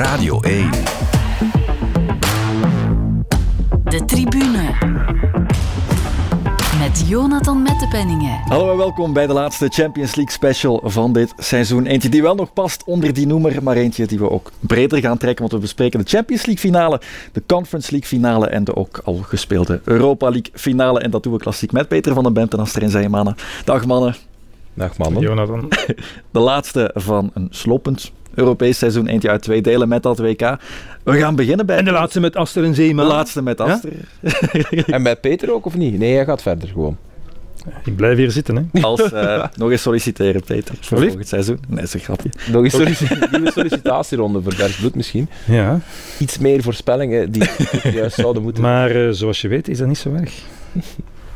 Radio 1. De tribune. Met Jonathan Mettepenningen. Hallo en welkom bij de laatste Champions League special van dit seizoen. Eentje die wel nog past onder die noemer, maar eentje die we ook breder gaan trekken. Want we bespreken de Champions League finale, de Conference League finale en de ook al gespeelde Europa League finale. En dat doen we klassiek met Peter van den Bent en Astrid Zeemannen. Dag mannen. Dag mannen. Jonathan. De laatste van een slopend Europees seizoen, eentje uit twee delen met dat WK. We gaan beginnen bij... En de laatste met Aster en de Zeeman. laatste met Aster. En bij Peter ook of niet? Nee, hij gaat verder gewoon. Ik blijf hier zitten, hè. Als, eh, nog eens solliciteren, Peter, voor volgend seizoen. Nee, is een grapje. Nog een sollici- nieuwe sollicitatieronde voor Bloed misschien. Ja, Iets meer voorspellingen die juist zouden moeten... maar eh, zoals je weet is dat niet zo erg.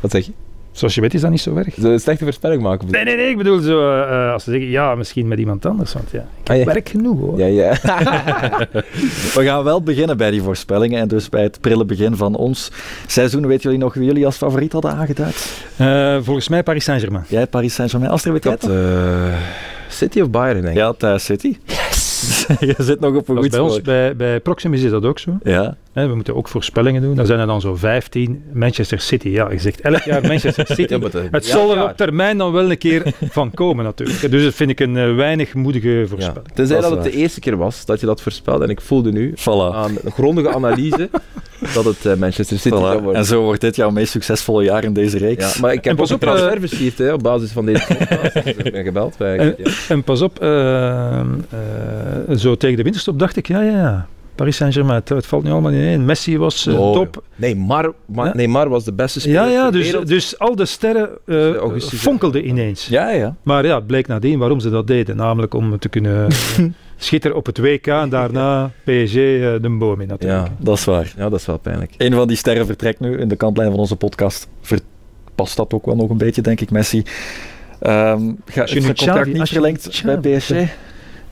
Wat zeg je? Zoals je weet is dat niet zo erg. Een slechte voorspelling maken? Nee, nee, nee, ik bedoel zo, eh, als ze zeggen, ja, misschien met iemand anders, want ja, ik Ah, ja. werk genoeg, hoor. Ja, ja. We gaan wel beginnen bij die voorspellingen en dus bij het prille begin van ons seizoen. Weten jullie nog wie jullie als favoriet hadden aangeduid? Eh, volgens mij Paris Saint-Germain. Jij, Paris Saint-Germain. Astrid, weet jij het eh, City of Bayern, denk ik. Ja, thuis City. Je zit nog op een goed bij, ons, bij, bij Proximus is dat ook zo. Ja, Hè, we moeten ook voorspellingen doen. Dan zijn er dan zo 15. Manchester City, ja, je zegt elk jaar Manchester City. Ja, Het ja, zal er ja. op termijn dan wel een keer van komen, natuurlijk. Dus dat vind ik een eh, weinig moedige Ja. voorspelling. Tenzij Dat dat, is het de eerste keer was dat je dat voorspelde en ik voelde nu voilà. aan een grondige analyse dat het eh, Manchester City zou voilà. worden. En zo wordt dit jouw meest succesvolle jaar in deze reeks. Ja, maar ik heb En pas ook een op, eh, transfer hè, op basis van deze podcast. Dus ik ben gebeld. Bij, En, ja. en pas op, zo tegen de winterstop dacht ik, ja, ja, ja. Paris Saint-Germain, het, het valt nu allemaal ineen. Messi was eh, Oh, top. Neymar, Ma- Ja. Neymar was de beste speler Ja, ja, dus, wereld. dus al de sterren eh, Augustus- fonkelden ineens. Ja, ja. Maar ja, het bleek nadien waarom ze dat deden. Namelijk om te kunnen eh, schitteren op het WK en daarna PSG eh, de boom in natuurlijk. Ja. Dat is waar. ja, dat is wel pijnlijk. Een van die sterren vertrekt nu in de kantlijn van onze podcast. Verpast dat ook wel nog een beetje, denk ik, Messi. Ehm ga, Als je is nu contract niet verlengd bij PSG?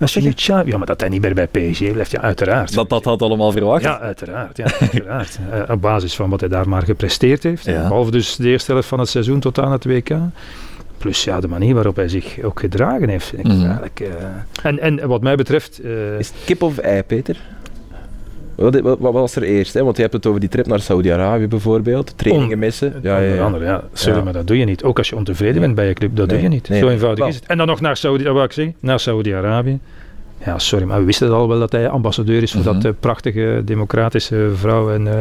Als je nu Xavi- ja, maar dat hij niet meer bij PSG blijft, ja, uiteraard. Dat dat had allemaal verwacht. Ja, uiteraard. Ja, uiteraard. Eh, op basis van wat hij daar maar gepresteerd heeft. Ja. Behalve dus de eerste helft van het seizoen tot aan het WK. Plus ja, de manier waarop hij zich ook gedragen heeft. Vind ik Mhm. eigenlijk, eh, en, en wat mij betreft... eh, Is het kip of ei, Peter? Wat, wat, wat was er eerst? Hè? Want je hebt het over die trip naar Saudi-Arabië bijvoorbeeld. Trainingen missen. Ja, ja, Onder ja. andere, ja. Sorry, Ja. maar dat doe je niet. Ook als je ontevreden bent bij je club, dat Nee, doe je niet. nee, Zo eenvoudig wel. is het. En dan nog naar Saudi, dat wou ik zeggen, naar Saudi-Arabië. Ja, sorry, maar we wisten het al wel dat hij ambassadeur is voor Mhm. dat eh, prachtige, democratische vrouw en uh,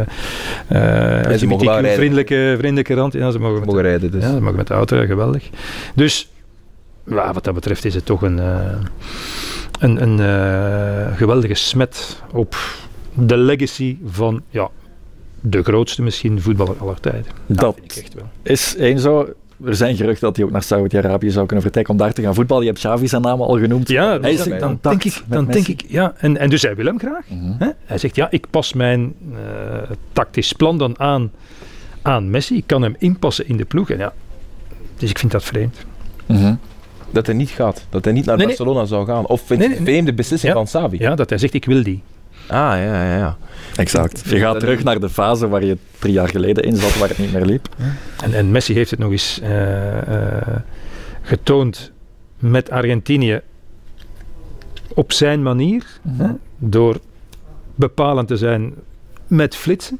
wel rijden. vriendelijke, vriendelijke rand. Ja, ze mogen, Mogen rijden dus. ja, ze mogen met de auto, geweldig. Dus ja, wat dat betreft is het toch een, eh, een, een eh, geweldige smet op de legacy van ja, de grootste misschien voetballer aller tijden. Dat vind ik echt wel. is één zo. Er zijn geruchten dat hij ook naar Saudi-Arabië zou kunnen vertrekken om daar te gaan voetballen. Je hebt Xavi zijn naam al genoemd. Ja, Hij is dan, denk ik, dan denk ik ja, en, en dus hij wil hem graag. Mhm. Hè? Hij zegt ja, ik pas mijn eh, tactisch plan dan aan, aan Messi. Ik kan hem inpassen in de ploeg. En ja, dus ik vind dat vreemd. Mhm. Dat hij niet gaat. Dat hij niet naar Nee, nee. Barcelona zou gaan. Of vind Nee, vreemde beslissing Ja. van Savi? Ja, dat hij zegt ik wil die. Ah, ja, ja, ja. Exact. Je gaat terug naar de fase waar je drie jaar geleden in zat, waar het niet meer liep. En, en Messi heeft het nog eens eh, eh, getoond met Argentinië op zijn manier. Mhm. Hè, door bepalend te zijn met flitsen.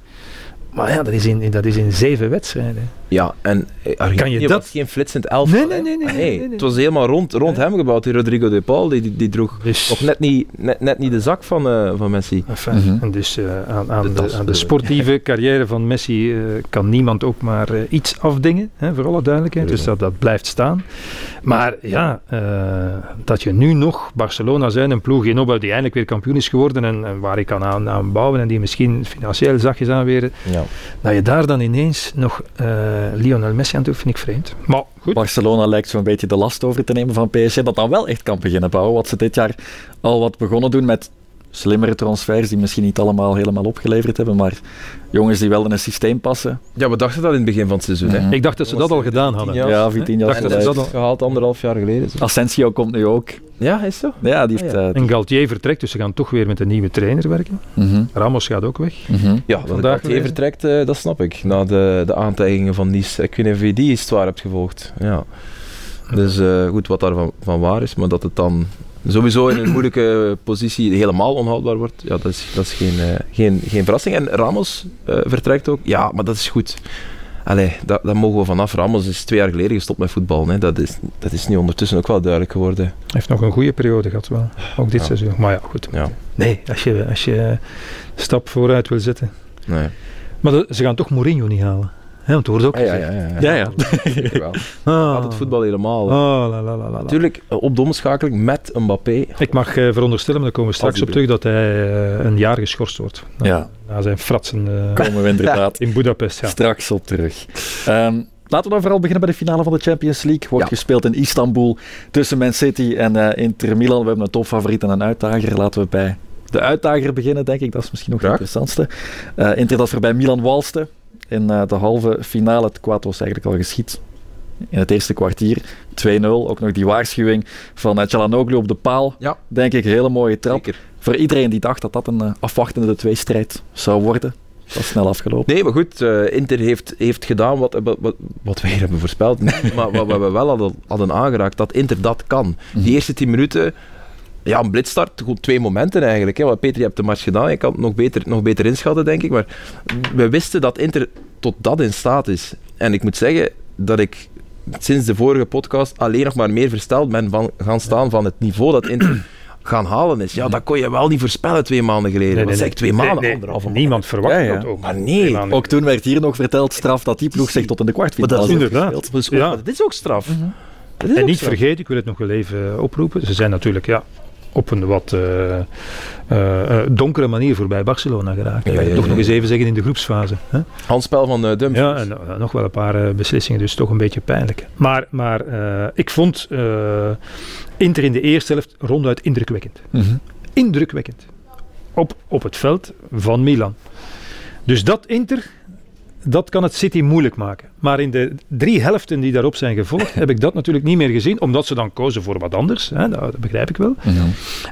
Maar ja, dat is in, dat is in zeven wedstrijden. Ja, en eh, Argentinië Kan je dat- was geen flitsend elftal. Nee, nee, nee, nee, Ah, nee, nee. Het was helemaal rond, rond hem gebouwd. Die Rodrigo de Paul, die, die, die droeg Dus, nog net niet, net, net niet de zak van, eh, van Messi. Enfin, Mhm. en dus eh, aan, aan, De aan sportieve carrière van Messi eh, kan niemand ook maar iets afdingen, hè, voor alle duidelijkheid. Dus dat, dat blijft staan. Maar ja, eh, dat je nu nog Barcelona zijn, een ploeg in opbouw die eindelijk weer kampioen is geworden en, en waar ik kan aan, aan bouwen en die misschien financieel zachtjes aanweren, Ja. dat je daar dan ineens nog eh, Lionel Messi aan doet, vind ik vreemd. Maar goed. Barcelona lijkt zo'n beetje de last over te nemen van PSG, dat dan wel echt kan beginnen bouwen. Wat ze dit jaar al wat begonnen doen met slimmere transfers, die misschien niet allemaal helemaal opgeleverd hebben, maar jongens die wel in een systeem passen. ja, we dachten dat in het begin van het seizoen. Hè? Ik dacht dat ze dat al gedaan hadden. Ja, Ja, Vitinha dacht is dat ze eruit. dat al- Gehaald anderhalf jaar geleden. zo. Asensio komt nu ook. Ja, is zo? Ja, die Ah, heeft... ja. eh, En Galtier vertrekt, dus ze gaan toch weer met een nieuwe trainer werken. mhm, Ramos gaat ook weg. mhm. Ja, dat gelezen. vertrekt, eh, dat snap ik. Na de, de aantijgingen van Nice. Ik weet niet of je die is zwaar hebt gevolgd. Ja. Dus eh, goed, wat daarvan van waar is, maar dat het dan sowieso in een moeilijke positie helemaal onhoudbaar wordt, ja, dat is, dat is geen, eh, geen, geen verrassing. En Ramos eh, vertrekt ook. Ja, maar dat is goed. Allee, daar, daar mogen we vanaf. Ramos is twee jaar geleden gestopt met voetbal. Hè. Dat, is, dat is nu ondertussen ook wel duidelijk geworden. Hij heeft nog een goede periode gehad wel. Ook dit Ja. seizoen. Maar ja, goed. Ja. Nee, als je, als je een stap vooruit wil zetten. Nee. Maar de- ze gaan toch Mourinho niet halen. Hè, want het wordt ook Ah, ja, ja, ja, Ja, ja. Ah. Gaat het voetbal helemaal. Oh, la, la, la, la. Natuurlijk, eh, op met Mbappé. Ik mag eh, veronderstellen, maar daar komen we straks op terug, dat hij eh, een jaar geschorst wordt. Na, Ja, na zijn fratsen eh, komen we inderdaad in Budapest. Ja. straks op terug. Ehm, laten we dan vooral beginnen bij de finale van de Champions League. Wordt Ja. gespeeld in Istanbul tussen Man City en Inter Milan. We hebben een topfavoriet en een uitdager. Laten we bij de uitdager beginnen, denk ik. Dat is misschien nog het interessantste. Eh, Inter dat voorbij Milan walste in eh, de halve finale. Het kwaad was eigenlijk al geschied. In het eerste kwartier 2-0. Ook nog die waarschuwing van uh, op de paal. Ja. Denk ik, hele mooie trap. Zeker. Voor iedereen die dacht dat dat een eh, afwachtende tweestrijd zou worden. Dat is snel afgelopen. Nee, maar goed, Inter heeft, heeft gedaan wat, wat, wat, wij hebben voorspeld. maar wat, wat we wel hadden, hadden aangeraakt, dat Inter dat kan. Mhm. Die eerste tien minuten, ja, een blitstart, goed twee momenten eigenlijk. Hè. Want Peter, je hebt de match gedaan, je kan het nog beter, nog beter inschatten, denk ik. Maar we wisten dat Inter tot dat in staat is. En ik moet zeggen dat ik sinds de vorige podcast alleen nog maar meer versteld ben van gaan staan van het niveau dat Inter gaan halen is. Ja, dat kon je wel niet voorspellen twee maanden geleden. Nee, Wat nee, zeg ik, twee maanden, nee, anderhalve maand. Niemand verwacht Ja, ja. dat ook. Maar nee. Ook toen werd hier nog verteld, straf, dat die ploeg zich tot in de kwartfinale Maar dat is heeft inderdaad. gespeeld. Dat is, ook, Ja. dat is ook straf. Dat is En ook niet straf. vergeten, ik wil het nog wel even oproepen. Ze zijn natuurlijk ja, op een wat eh, eh, eh, donkere manier voorbij Barcelona geraakt. Ja, Ja, ja, toch nog eens even zeggen in de groepsfase. Hè? Handspel van uh, Dumfries. Ja, en nog wel een paar beslissingen, dus toch een beetje pijnlijk. Maar, maar ik vond Inter in de eerste helft ronduit indrukwekkend. Mhm. Indrukwekkend. Op, op het veld van Milan. Dus dat Inter, dat kan het City moeilijk maken. Maar in de drie helften die daarop zijn gevolgd, heb ik dat natuurlijk niet meer gezien. Omdat ze dan kozen voor wat anders. Hè, dat, begrijp ik wel. Mhm.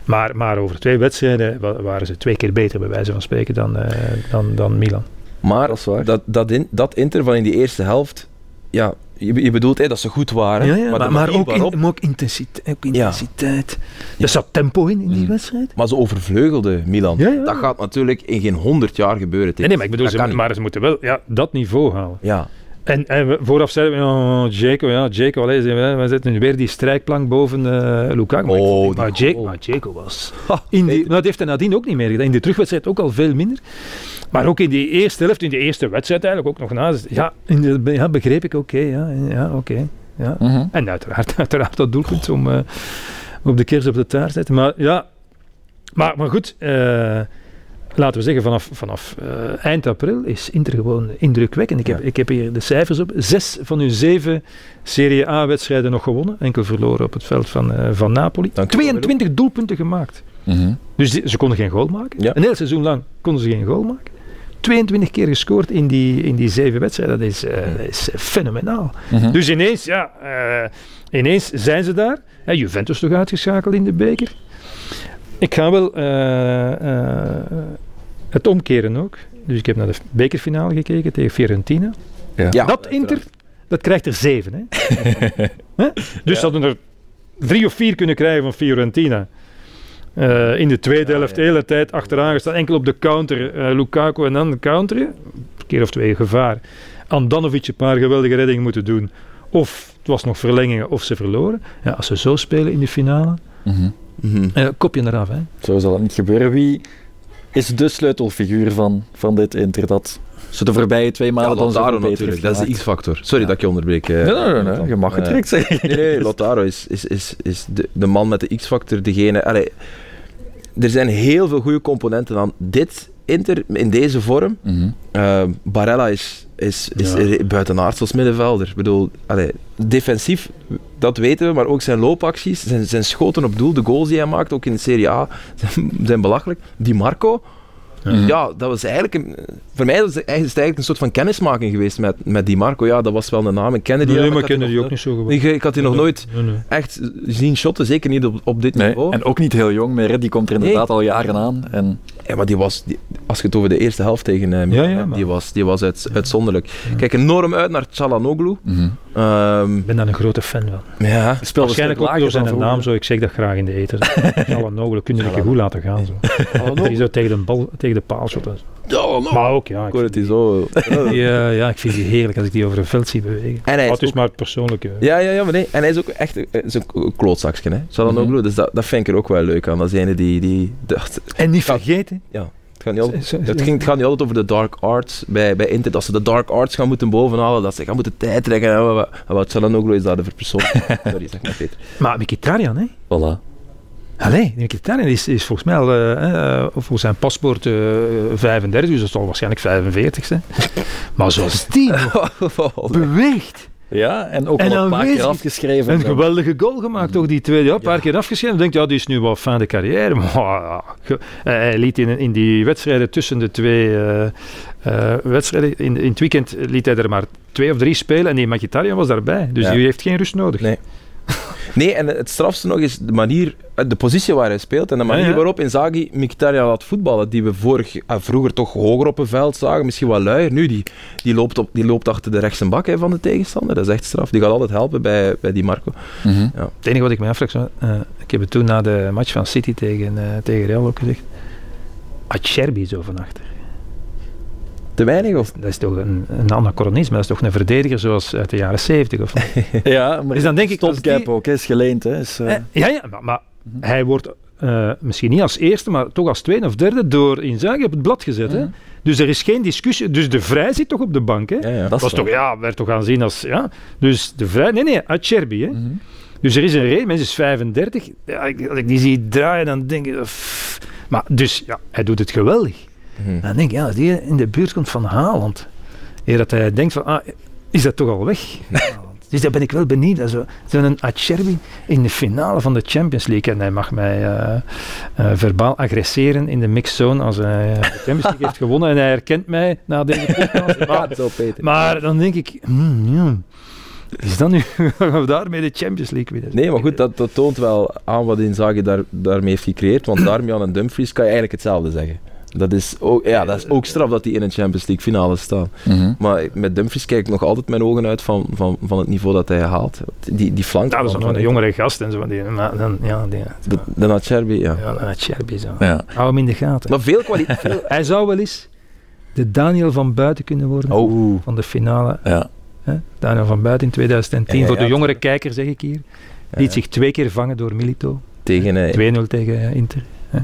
Maar, maar over twee wedstrijden wa- waren ze twee keer beter, bij wijze van spreken, dan, eh, dan, dan Milan. Maar dat, dat, in, dat Inter van in die eerste helft, ja, je, je bedoelt hè, dat ze goed waren. Ja, ja, maar, maar, ook, waarop- in, maar ook intensiteit. Ook Ja. intensiteit. Er zat tempo in, in die Mm. wedstrijd. maar ze overvleugelde Milan. Ja, ja. Dat gaat natuurlijk in geen honderd jaar gebeuren. Nee, nee, maar ik bedoel, ze, maar ze moeten wel ja, dat niveau halen. Ja, En, en we- vooraf zeiden we, oh, Jaco, ja, Jaco, allee, we, nu weer die strijkplank boven eh Lukaku. Maar, Oh, ik- maar, Jaco, goal. maar Jaco was... In die, nou, dat heeft hij nadien ook niet meer gedaan. In de terugwedstrijd ook al veel minder. Maar ook in die eerste helft, in de eerste wedstrijd eigenlijk ook nog na. Ja, in de, ja begreep ik, oké, ja, ja oké. ja. Mhm. En uiteraard, uiteraard dat doelpunt om eh, op de kers op de taart te zetten. Maar ja, maar, maar goed, eh, laten we zeggen, vanaf, vanaf eh, eind april is Inter gewoon indrukwekkend. Ik heb, Ja. ik heb hier de cijfers op. Zes van hun zeven Serie A-wedstrijden nog gewonnen. Enkel verloren op het veld van, eh, van Napoli. Dank u wel, 22 doelpunten gemaakt. Mhm. Dus die- ze konden geen goal maken. Ja. Een heel seizoen lang konden ze geen goal maken. 22 keer gescoord in die, in die zeven wedstrijden. Dat is, eh, dat is eh, fenomenaal. Mhm. Dus ineens, ja, eh, ineens zijn ze daar. Hè, Juventus toch uitgeschakeld in de beker. Ik ga wel eh, eh, het omkeren ook. Dus ik heb naar de bekerfinale gekeken tegen Fiorentina. Ja. ja dat Inter, dat krijgt er zeven. Hè? Hè? Dus ze hadden er drie of vier kunnen krijgen van Fiorentina. Eh, in de tweede Ja, helft ja. de hele tijd achteraan gestaan. Enkel op de counter. eh, Lukaku en dan counteren. Een keer of twee gevaar. Andanovic een paar geweldige reddingen moeten doen. Of het was nog verlengingen of ze verloren. Ja, als ze zo spelen in de finale, Mhm. Mhm. eh, kop je eraf. Hè? Zo zal het niet gebeuren. Wie is de sleutelfiguur van, van dit Inter dat ze de voorbije twee Ja, maanden dan zo Lautaro beter natuurlijk, dat is de? X-factor. Sorry Ja. dat ik je onderbreek. eh, Nee, nee, nee, nee, je mag het direct zeggen. Nee, Lautaro is, is, is, is de, de man met de X-factor, degene... Allee, er zijn heel veel goede componenten aan dit Inter, in deze vorm. Mhm. Eh, Barella is, is, is Ja. ja. buitenaards als middenvelder. Ik bedoel, allee, defensief, dat weten we, maar ook zijn loopacties, zijn, zijn schoten op doel, de goals die hij maakt, ook in de Serie A, zijn, zijn belachelijk. Die Marco, Ja, dat was eigenlijk een, voor mij was het eigenlijk een soort van kennismaking geweest met, met die Marco. Ja, dat was wel een naam. Ik kende die, Nee, maar ik kende die nog- ook niet zo goed. Ik, ik had die nog nooit Nee, nee. echt zien shotten, zeker niet op, op dit Nee, niveau. en ook niet heel jong meer. hè. Die komt er inderdaad al jaren aan. En Ja, maar die was, die, als je het over de eerste helft tegen hem Ja, ja, die, was, die was uit, uitzonderlijk. Kijk enorm uit naar Chalanoglu. Mhm. Ehm, Ik ben daar een grote fan van. ja, Speelde Waarschijnlijk ook door zijn naam, vroeger. zo. Ik zeg dat graag in de eten. Nogelen kunnen een keer goed laten gaan. Zo. Die zo tegen de, bal, tegen de paal Maar ook, ja. ik hoor het hier zo. ja, ja, ik vind die heerlijk als ik die over een veld zie bewegen. En hij Maar is het is ook- maar persoonlijk. eh. Ja, ja, ja, maar nee. En hij is ook echt een, is een klootzakje, hè. Chalanoglu, dus dat, dat vind ik er ook wel leuk aan. Dat is ene die... die dat, En niet vergeten. ja, het gaat niet altijd... Het, ging, het gaat niet altijd over de dark arts bij, bij Inter. Dat ze de dark arts gaan moeten bovenhalen, dat ze gaan moeten tijd trekken. En wat, wat, wat Chalanoglu is daar de persoon. Sorry, zeg maar Peter. Maar Mkhitaryan, hè? Voilà. Allee, Mkhitaryan is, is volgens mij al, eh, eh, voor zijn paspoort eh 35, dus dat zal waarschijnlijk 45 zijn. Maar zoals die nog beweegt. Ja, en ook En al een paar keer afgeschreven. Een geweldige goal gemaakt, toch? Die tweede, ja, een paar keer afgeschreven. Ik denk, ja, die is nu wel fin de carrière. Maar ja, ge- eh, hij liet in, in die wedstrijden tussen de twee wedstrijden, in, in het weekend liet hij er maar twee of drie spelen en die Mkhitaryan was daarbij. Dus Ja. die heeft geen rust nodig. Nee. Nee, en het strafste nog is de manier, eh, de positie waar hij speelt en de manier Ja, ja. waarop Inzaghi Mkhitaryan laat voetballen, die we vorig, eh, vroeger toch hoger op een veld zagen, misschien wel luier. Nu, die, die, loopt, op, die loopt achter de rechtse bak hè, van de tegenstander. Dat is echt straf. Die gaat altijd helpen bij, bij die Marco. Mhm. Het enige wat ik me afvraag, eh, ik heb het toen na de match van City tegen, eh, tegen Real ook gezegd. Acerbi zo van achter. Te weinig of? Dat is toch een, een anachronisme. Dat is toch een verdediger zoals uit de jaren 70 of Ja, maar Dus dan denk ik, die- ook, hè, is geleend. Hè, is, eh, Eh, ja, ja, maar, maar hij wordt eh, misschien niet als eerste, maar toch als tweede of derde door Inzaghi op het blad gezet. Hè? Mhm. Dus er is geen discussie. Dus de Vrij zit toch op de bank. Hè? Ja, ja. dat was toch, ja, werd toch aanzien als. Ja. Dus de Vrij. Nee, nee, Acerbi. Hè? Mhm. Dus er is een reden, mensen is 35. Ja, ik- als ik die zie draaien, dan denk ik. pff. Maar dus, ja, hij doet het geweldig. Mhm. Dan denk ik, ja, als die in de buurt komt van Haaland. Eer dat hij denkt van, ah, is dat toch al weg? dus daar ben ik wel benieuwd. Zo- Zo'n Acerbi in de finale van de Champions League. En hij mag mij eh, eh, verbaal agresseren in de mixed zone als hij de Champions League heeft gewonnen. En hij herkent mij na deze podcast. Maar, zo Peter. maar dan denk ik, hmm, is dat nu, daarmee de Champions League winnen? Nee, maar goed, dat, dat toont wel aan wat Inzaghi daar, daarmee heeft gecreëerd. Want Darmian en Dumfries kan je eigenlijk hetzelfde zeggen. Dat is ook, ja, dat is ook straf dat die in een Champions League finale staan. Mhm. Maar met Dumfries kijk ik nog altijd mijn ogen uit van, van, van het niveau dat hij haalt. Die, die flank Ja, dat is van- een van- jongere gast en zo. Die, maar dan, ja, die, De, de Acerbi, ja. ja, Acerbi zo. Ja. Hou hem in de gaten. Maar veel kwaliteit. Hij zou wel eens de Daniel van Buiten kunnen worden Oh, van de finale. Ja. Hè? Daniel van Buiten in 2010. Ja, ja, Voor de ja. jongere kijker zeg ik hier. Ja, Liet ja. zich twee keer vangen door Milito. tegen... eh, 2-0 tegen eh, Inter. Hè?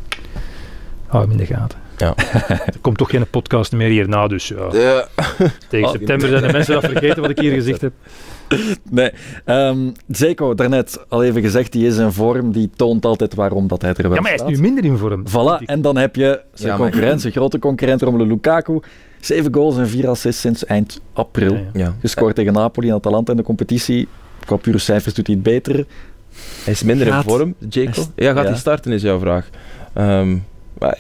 Hou hem in de gaten. Ja. er komt toch geen podcast meer hierna, dus ja. de- tegen Oh. september zijn de mensen dat vergeten wat ik hier gezegd heb. Nee, ehm Zeko, daarnet al even gezegd, die is in vorm, die toont altijd waarom dat hij er wel Ja, maar hij is staat. nu minder in vorm. Voilà, en dan heb je zijn Ja, concurrent, zijn grote concurrent Romelu Lukaku. Zeven goals en vier assists sinds eind april. Ja, ja. ja. Gescoord tegen Napoli en Atalanta in de competitie. Qua pure cijfers doet hij het beter. Hij is minder Gaat- in vorm, Jaco. Is- Ja, gaat ja. hij starten, is jouw vraag. Ehm maar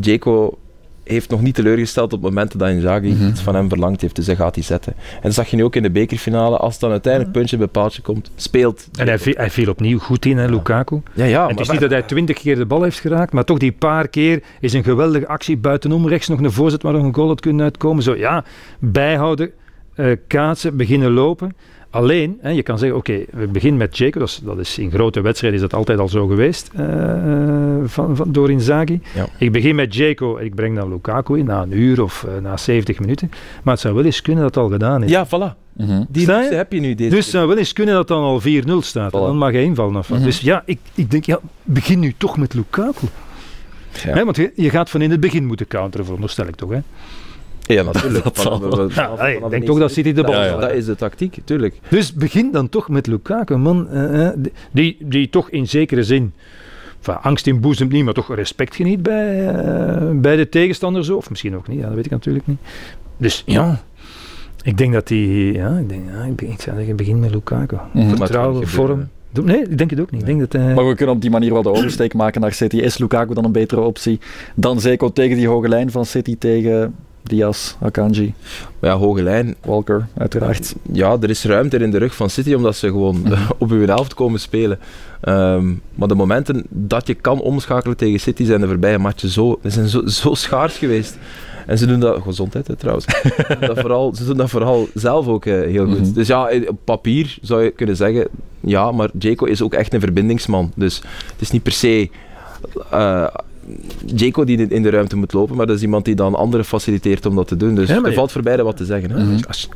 Jaco heeft nog niet teleurgesteld op momenten dat Inzaghi Mhm. iets van hem verlangd heeft, dus hij gaat die zetten. En dat zag je nu ook in de bekerfinale, als het dan uiteindelijk puntje bij paaltje komt, speelt. En hij, viel- hij viel opnieuw goed in, hè, Lukaku. Ja, ja, En het is niet dat hij twintig keer de bal heeft geraakt, maar toch die paar keer is een geweldige actie buitenom. Rechts nog een voorzet waar nog een goal had kunnen uitkomen. Zo ja, bijhouden, eh, kaatsen, beginnen lopen. Alleen, hè, je kan zeggen, oké, we beginnen met Jacob. Dat is, dat is in grote wedstrijden is dat altijd al zo geweest eh, eh, van, van, door Inzaghi. Ja. Ik begin met Jaco en ik breng dan Lukaku in na een uur of eh, na 70 minuten. Maar het zou wel eens kunnen dat het al gedaan is. Ja, voilà. Mhm. Die je? heb je nu deze Dus het zou wel eens kunnen dat het dan al 4-0 staat. En dan mag hij invallen. Of. Mhm. Dus ja, ik, ik denk, ja, begin nu toch met Lukaku. Ja. Hè, want je, je gaat van in het begin moeten counteren, veronderstel ik toch. Hè? Ja, natuurlijk. Dat wel. vanaf- Ja, allee, ik de denk toch dat City de bal Ja, Dat is de tactiek, tuurlijk. Dus begin dan toch met Lukaku, man. eh, eh, die, die toch in zekere zin enfin, angst inboezemt niet, maar toch respect geniet bij, eh, bij de tegenstander zo. Of misschien ook niet, ja, dat weet ik natuurlijk niet. Dus ja, ik denk dat die, ja, ik, denk, ja, ik, ik zou zeggen, begin met Lukaku. Mhm. Vertrouwen, vorm. Nee, ik denk het ook niet. Ik denk dat. Maar we kunnen op die manier wel de oversteek maken naar City. Is Lukaku dan een betere optie dan Zeko tegen die hoge lijn van City tegen Diaz, Akanji, Maar ja, hoge lijn. Walker, uiteraard. Ja, er is ruimte in de rug van City omdat ze gewoon op hun helft komen spelen. Ehm, maar de momenten dat je kan omschakelen tegen City zijn de voorbije matchen zo, zijn zo, zo schaars geweest. En ze doen dat, gezondheid hè, trouwens, dat vooral, ze doen dat vooral zelf ook eh, heel goed. Mhm. Dus ja, eh, op papier zou je kunnen zeggen, ja, maar Jaco is ook echt een verbindingsman. Dus het is niet per se eh Jaco die in de ruimte moet lopen, maar dat is iemand die dan anderen faciliteert om dat te doen. Dus Ja, er valt voor beide wat te zeggen. Hè? Mhm. Als-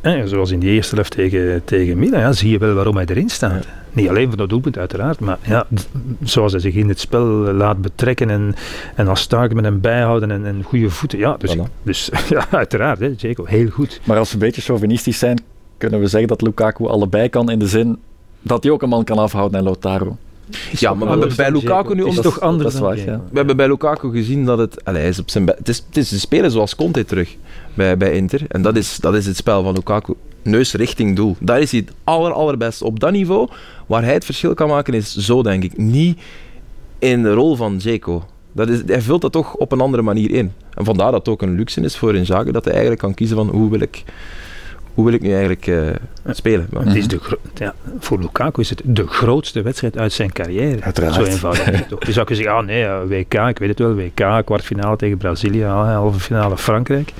hè, zoals in die eerste helft tegen, tegen Milan, ja, zie je wel waarom hij erin staat. Niet alleen voor dat doelpunt uiteraard, maar ja, d- zoals hij zich in het spel laat betrekken en, en als Stark met hem bijhouden en, en goede voeten. Ja, dus, Voilà. dus ja, uiteraard, hè, Jaco, heel goed. Maar als we een beetje chauvinistisch zijn, kunnen we zeggen dat Lukaku allebei kan in de zin dat hij ook een man kan afhouden en Lautaro. Ja, maar we hebben bij Lukaku nu Het is om- toch anders dat is dan waar, ja. We hebben bij Lukaku gezien dat het... Allee, hij is op zijn be- het, is, het is een speler zoals Conte terug bij, bij Inter. En dat is, dat is het spel van Lukaku. Neus richting doel. Daar is hij het aller, allerbest. Op dat niveau, waar hij het verschil kan maken, is zo, denk ik. Niet in de rol van Dzeko. Dat is, hij vult dat toch op een andere manier in. En vandaar dat het ook een luxe is voor Inzaghi, dat hij eigenlijk kan kiezen van hoe wil ik, hoe wil ik nu eigenlijk eh, spelen. Maar- Het is de ja, voor Lukaku is het de grootste wedstrijd uit zijn carrière. Uiteraard. Zo eenvoudig is het toch. Je zou kunnen zeggen, ah nee, ja, WK, ik weet het wel, WK, kwartfinale tegen Brazilië, ah, halve finale Frankrijk. Ik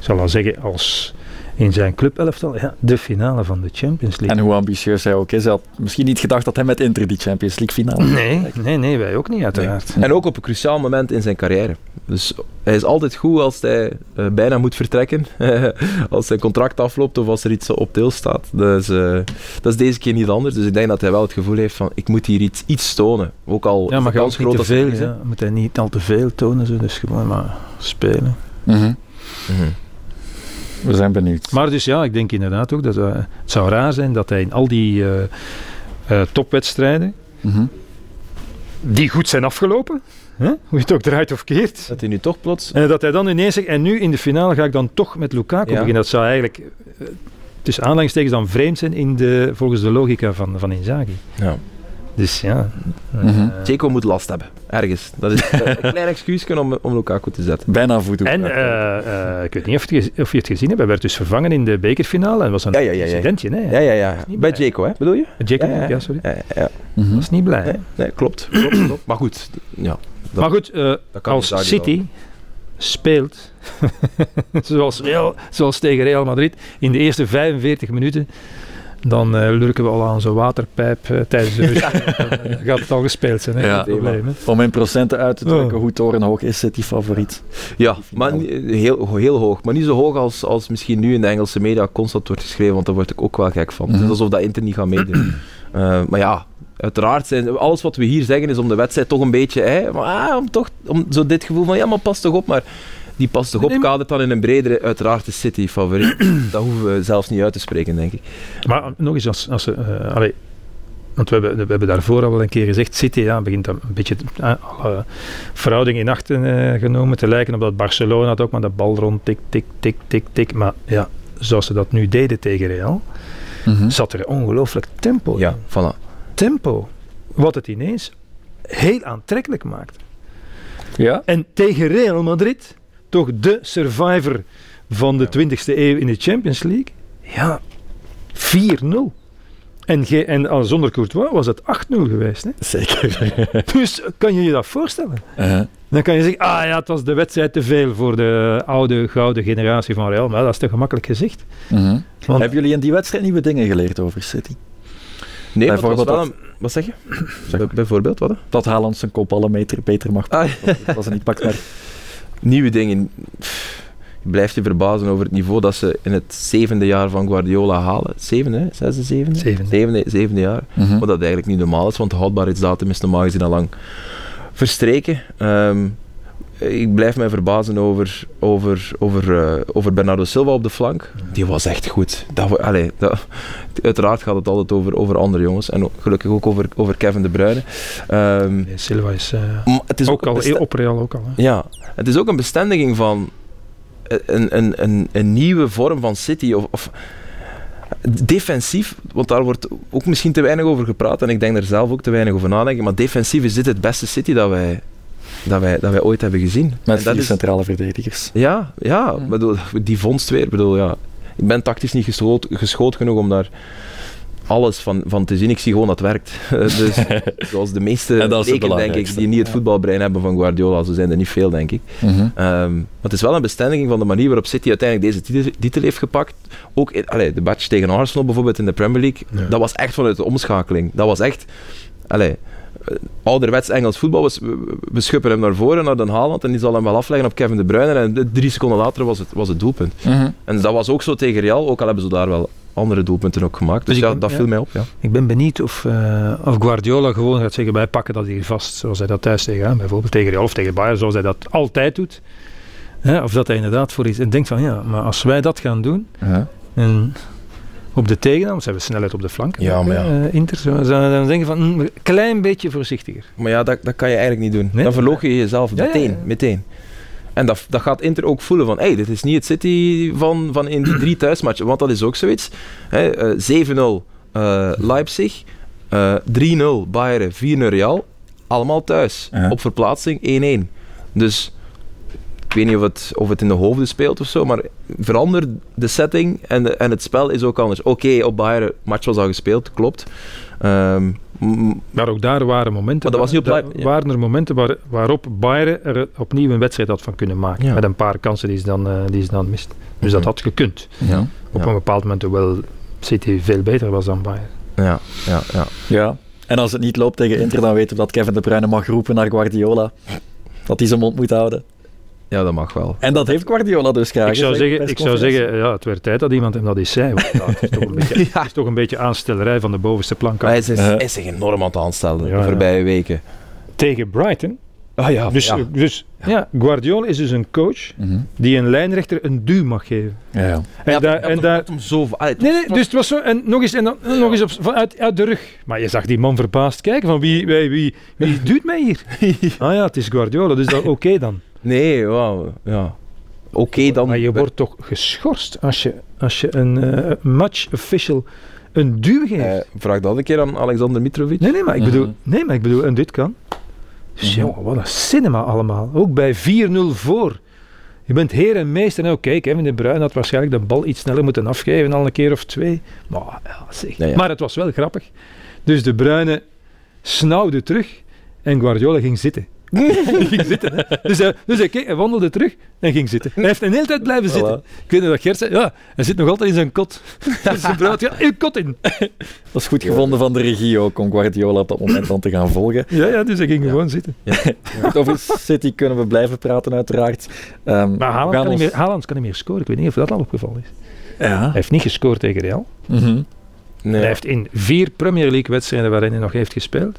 zal al zeggen, als in zijn clubelftal, ja, de finale van de Champions League. En hoe ambitieus hij ook is, hij had misschien niet gedacht dat hij met Inter die Champions League finale Nee, nee, nee, wij ook niet, uiteraard. En ook op een cruciaal moment in zijn carrière. Dus hij is altijd goed als hij eh, bijna moet vertrekken. als zijn contract afloopt of als er iets op deel staat. Dus, eh, dat is deze keer niet anders. Dus ik denk dat hij wel het gevoel heeft van ik moet hier iets, iets tonen. Ook al Ja, is maar niet te groot ze veel, ja, moet hij niet al te veel tonen, zo, dus gewoon maar spelen. Mhm. Mhm. We zijn benieuwd. Maar dus ja, ik denk inderdaad ook dat eh, het zou raar zijn dat hij in al die eh, eh, topwedstrijden, Mhm. die goed zijn afgelopen, hè? hoe je het ook draait of keert, Dat hij nu toch plots... en dat hij dan ineens zegt, en nu in de finale ga ik dan toch met Lukaku Ja. beginnen. Dat zou eigenlijk, tussen aanhalingstekens, dan vreemd zijn in de, volgens de logica van, van Inzaghi. Ja. Dus ja. Jaco moet last hebben. Ergens. Dat is een klein excuus om, om Lukaku te zetten. Bijna voet en eh, eh, ik weet niet of je, of je het gezien hebt, hij werd dus vervangen in de bekerfinale en was een Ja, ja, ja, ja. incidentje. Ja, ja, ja. Bij. Jaco, hè? Bedoel je? Jacob, Ja, ja, ja, ja. sorry. Ja, ja. Mhm. was niet blij. hè? Nee, nee, klopt. klopt, klopt. Maar goed, ja. Dat- maar goed, eh, als wel. City speelt zoals, Real, zoals tegen Real Madrid in de eerste 45 minuten, dan eh, lurken we al aan zo'n waterpijp eh, tijdens de rust. Dan gaat het al gespeeld zijn, hè? Ja. geen probleem. Hè? Om in procenten uit te drukken Oh. hoe torenhoog is City favoriet. Ja, maar heel, heel hoog. Maar niet zo hoog als, als misschien nu in de Engelse media constant wordt geschreven, want daar word ik ook wel gek van. Het Mhm. is alsof dat Inter niet gaat meedoen. Eh, maar ja, uiteraard zijn alles wat we hier zeggen is om de wedstrijd toch een beetje, hè, maar, ah, om toch om zo dit gevoel van ja, maar pas toch op, maar die pas toch op Nee, maar- kadert dan in een bredere, uiteraard de City favoriet. dat hoeven we zelfs niet uit te spreken, denk ik. Maar nog eens, als, als ze, eh, allee, want we hebben, we hebben daarvoor al wel een keer gezegd, City ja, begint dan een beetje uh, alle verhouding in acht eh, genomen te lijken op dat Barcelona had ook, maar dat bal rond tik, tik, tik, tik, tik. Maar ja, zoals ze dat nu deden tegen Real, Mhm. zat er ongelooflijk tempo in. Ja, voilà. Tempo. Wat het ineens heel aantrekkelijk maakt. Ja? En tegen Real Madrid, toch de survivor van de 20e eeuw in de Champions League, ja, 4-0. En, ge- en al zonder Courtois was het 8-0 geweest. Hè? Zeker. Dus kan je je dat voorstellen? Uh-huh. Dan kan je zeggen, ah ja, het was de wedstrijd te veel voor de oude, gouden generatie van Real. Maar dat is te gemakkelijk gezegd. Mhm. Want- Hebben jullie in die wedstrijd nieuwe dingen geleerd over City? Nee, maar het was Bijvoorbeeld wel een... Wat zeg je? Bij- Bijvoorbeeld, wat? hè? Dat Haaland zijn kopballen beter, beter mag Ah, Dat was er niet pakt. Nieuwe dingen. Je blijft je verbazen over het niveau dat ze in het zevende jaar van Guardiola halen. Zevende, hè? zesde, zevende? Zevende. Zevende, zevende jaar. Mhm. Wat dat eigenlijk niet normaal is, want de houdbaarheidsdatum is normaal gezien al lang verstreken. Ehm, ik blijf mij verbazen over, over, over, eh, over Bernardo Silva op de flank. Die was echt goed. Dat, allee, dat, uiteraard gaat het altijd over, over andere jongens. En ook- gelukkig ook over, over Kevin De Bruyne. Ehm, Nee, Silva is eh, maar het is ook al, op Real ook al. Hè? ja, het is ook een bestendiging van een, een, een, een nieuwe vorm van City. Of, of defensief, want daar wordt ook misschien te weinig over gepraat en ik denk er zelf ook te weinig over nadenken. Maar defensief is dit het beste City dat wij dat wij, dat wij ooit hebben gezien. Met dat is- centrale verdedigers. Ja, ja, bedoel, die vondst weer. Bedoel, ja. Ik ben tactisch niet geschoold, geschoold genoeg om daar alles van, van te zien. Ik zie gewoon dat het werkt. dus, zoals de meeste leken, denk ik, die niet het voetbalbrein hebben van Guardiola. Zo zijn er niet veel, denk ik. Mhm. Ehm, maar het is wel een bestendiging van de manier waarop City uiteindelijk deze titel, titel heeft gepakt. Ook in, allee, de match tegen Arsenal bijvoorbeeld in de Premier League. Ja. Dat was echt vanuit de omschakeling. Dat was echt... Allee, ouderwets Engels voetbal. We, we- schuppen hem naar voren, naar Den Haaland. En die zal hem wel afleggen op Kevin De Bruyne. En drie seconden later was het, was het doelpunt. Mhm. En dat was ook zo tegen Real. Ook al hebben ze daar wel andere doelpunten ook gemaakt. Dus Dus ja, ben- dat ja. viel mij op. Ja. Ik ben benieuwd of, eh, of Guardiola gewoon gaat zeggen, wij pakken dat hier vast, zoals hij dat thuis tegen, hè, bijvoorbeeld tegen Real of tegen Bayern, zoals hij dat altijd doet. Hè, of dat hij inderdaad voor iets en denkt van, ja, maar als wij dat gaan doen, Ja. en op de tegenhand, ze hebben snelheid op de flank, Ja, maar ja. eh, Inter, zo, zou dan denken van, een klein beetje voorzichtiger. Maar ja, dat, dat kan je eigenlijk niet doen. Nee? Dan verloog je jezelf ja, meteen. ja. meteen. En dat, dat gaat Inter ook voelen van, hey, dit is niet het City van, van in die drie thuismatchen. Want dat is ook zoiets. Hè, eh, 7-0 eh, Leipzig, eh 3-0 Bayern, 4-0 Real. Allemaal thuis. Op verplaatsing 1-1. Dus ik weet niet of het, of het in de hoofden speelt of zo, maar verander de setting en, de- en het spel is ook anders. Oké, op Bayern, match was al gespeeld, klopt. Ehm, Maar ook daar waren momenten, Maar dat was niet op ja. waren er momenten waar, waarop Bayern er opnieuw een wedstrijd had van kunnen maken. Ja. Met een paar kansen die ze dan, eh, die ze dan mist. Dus dat Mhm. had gekund. Ja. Op Ja. een bepaald moment, hoewel City veel beter was dan Bayern. ja, ja, ja. ja. En als het niet loopt tegen Inter, dan weten we dat Kevin De Bruyne mag roepen naar Guardiola. Dat hij zijn mond moet houden. Ja, dat mag wel. En dat heeft Guardiola dus graag. Ik zou, zeggen, ik zou zeggen, ja, het werd tijd dat iemand hem dat eens zei. want ja, het, is toch een beetje, het is toch een beetje aanstellerij van de bovenste plank. Maar hij is, hij is zich enorm aan het aanstellen Ja, de voorbije weken. Tegen Brighton. Ah ja, Dus, ja. dus ja. Guardiola is dus een coach Mhm. die een lijnrechter een duw mag geven. Ja, ja. En, daar, en daar, hem zo... Nee, nee, dus het was zo. En nog eens, en dan, nog eens op, van, uit, uit de rug. Maar je zag die man verbaasd kijken van wie, wie, wie, wie doet mij hier? Ah ja, het is Guardiola, dus dat oké dan. Nee, wauw, ja. Oké, dan... Maar je wordt toch geschorst als je, als je een eh, match official een duw geeft? Eh, vraag dat een keer aan Alexander Mitrovic. nee, nee, maar ik bedoel, Mhm. nee, maar ik bedoel, en dit kan. Dus Mhm. jongen, wat een cinema allemaal. Ook bij 4-0 voor. Je bent heer en meester. Nou, kijk, Kevin De Bruyne had waarschijnlijk de bal iets sneller moeten afgeven, al een keer of twee. Maar, ja, zeg. Ja. maar het was wel grappig. Dus De Bruyne snauwde terug en Guardiola ging zitten. Hij ging zitten. hè. Dus, hij, dus hij, keek, hij wandelde terug en ging zitten. Hij heeft een hele tijd blijven zitten. Ik weet niet wat Gert zei. Ja, hij zit nog altijd in zijn kot. Dus de bruid, ja, uw kot in. Dat is goed gevonden van de regie ook, om Guardiola op dat moment dan te gaan volgen. Ja, ja, dus hij ging gewoon zitten. Goed, over City kunnen we blijven praten, uiteraard. Ehm, Maar Haaland kan, niet meer, Haaland kan niet meer scoren. Ik weet niet of dat al opgevallen is. Ja. Hij heeft niet gescoord tegen Real. Mhm. Nee. Hij heeft in vier Premier League wedstrijden waarin hij nog heeft gespeeld,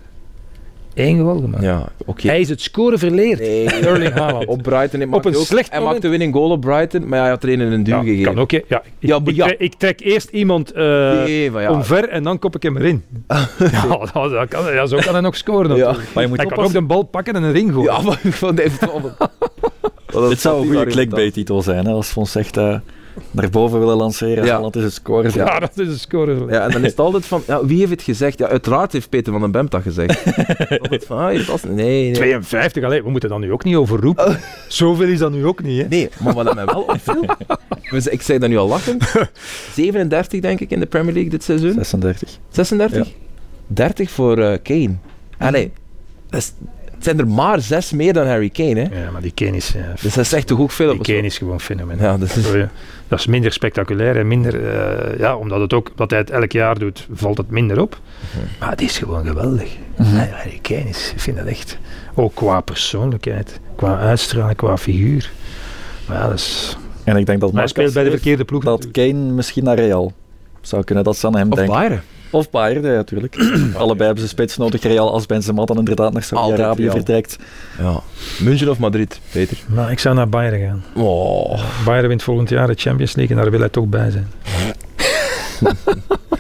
één goal gemaakt. Ja, oké. Hij is het scoren verleerd. Nee, Erling Haaland. op Brighton. Hij Op een ook- slecht Hij moment. maakte winning goal op Brighton, maar hij had er een in een duw Ja, gegeven. kan ook. hè. Ja, ik, Ja, ik, ja. trek, ik trek eerst iemand eh, ja. omver en dan kop ik hem erin. ja, dat, dat kan, ja, zo kan hij nog scoren. Ja. natuurlijk. Maar je moet Hij kan ook de bal pakken en erin gooien. Ja, maar van Dit zou een goede clickbait-titel zijn, hè, als we ons echt eh, naar boven willen lanceren. Ja. Haaland is het scoren. Ja, dat is een verleerd. Ja, en dan is het altijd van, ja, wie heeft het gezegd? Ja, uiteraard heeft Peter van den Bemt dat gezegd. altijd van, ah, was- nee, nee. 52, allee, we moeten dat nu ook niet overroepen. Zoveel is dat nu ook niet. Hè? Nee, maar wat mij wel opviel, ik zeg dat nu al lachend, 37 denk ik in de Premier League dit seizoen. 36. 36? 30 voor eh, Kane. Allee, dat is- het zijn er maar zes meer dan Harry Kane, hè. Ja, maar die Kane is, ja, Dus dat is echt toch ook veel. die Kane is gewoon fenomenaal. Ja, dat is... Dat is minder spectaculair en minder, eh, ja, omdat het ook, dat hij het elk jaar doet, valt het minder op. Maar het is gewoon geweldig. Nee, Harry Kane is, ik vind dat echt, ook qua persoonlijkheid, qua uitstraling, qua figuur. Maar ja, dat is, En ik denk dat maar hij speelt bij de verkeerde ploeg. dat Kane misschien naar Real zou kunnen. Dat ze aan hem Of denken. Bayern. Of Bayern, ja, natuurlijk. Allebei hebben ze spits nodig. Real als Benzema dan inderdaad naar Saudi-Arabië vertrekt. Ja. München of Madrid, Peter? Maar ik zou naar Bayern gaan. Oh. Bayern wint volgend jaar de Champions League en daar wil hij toch bij zijn.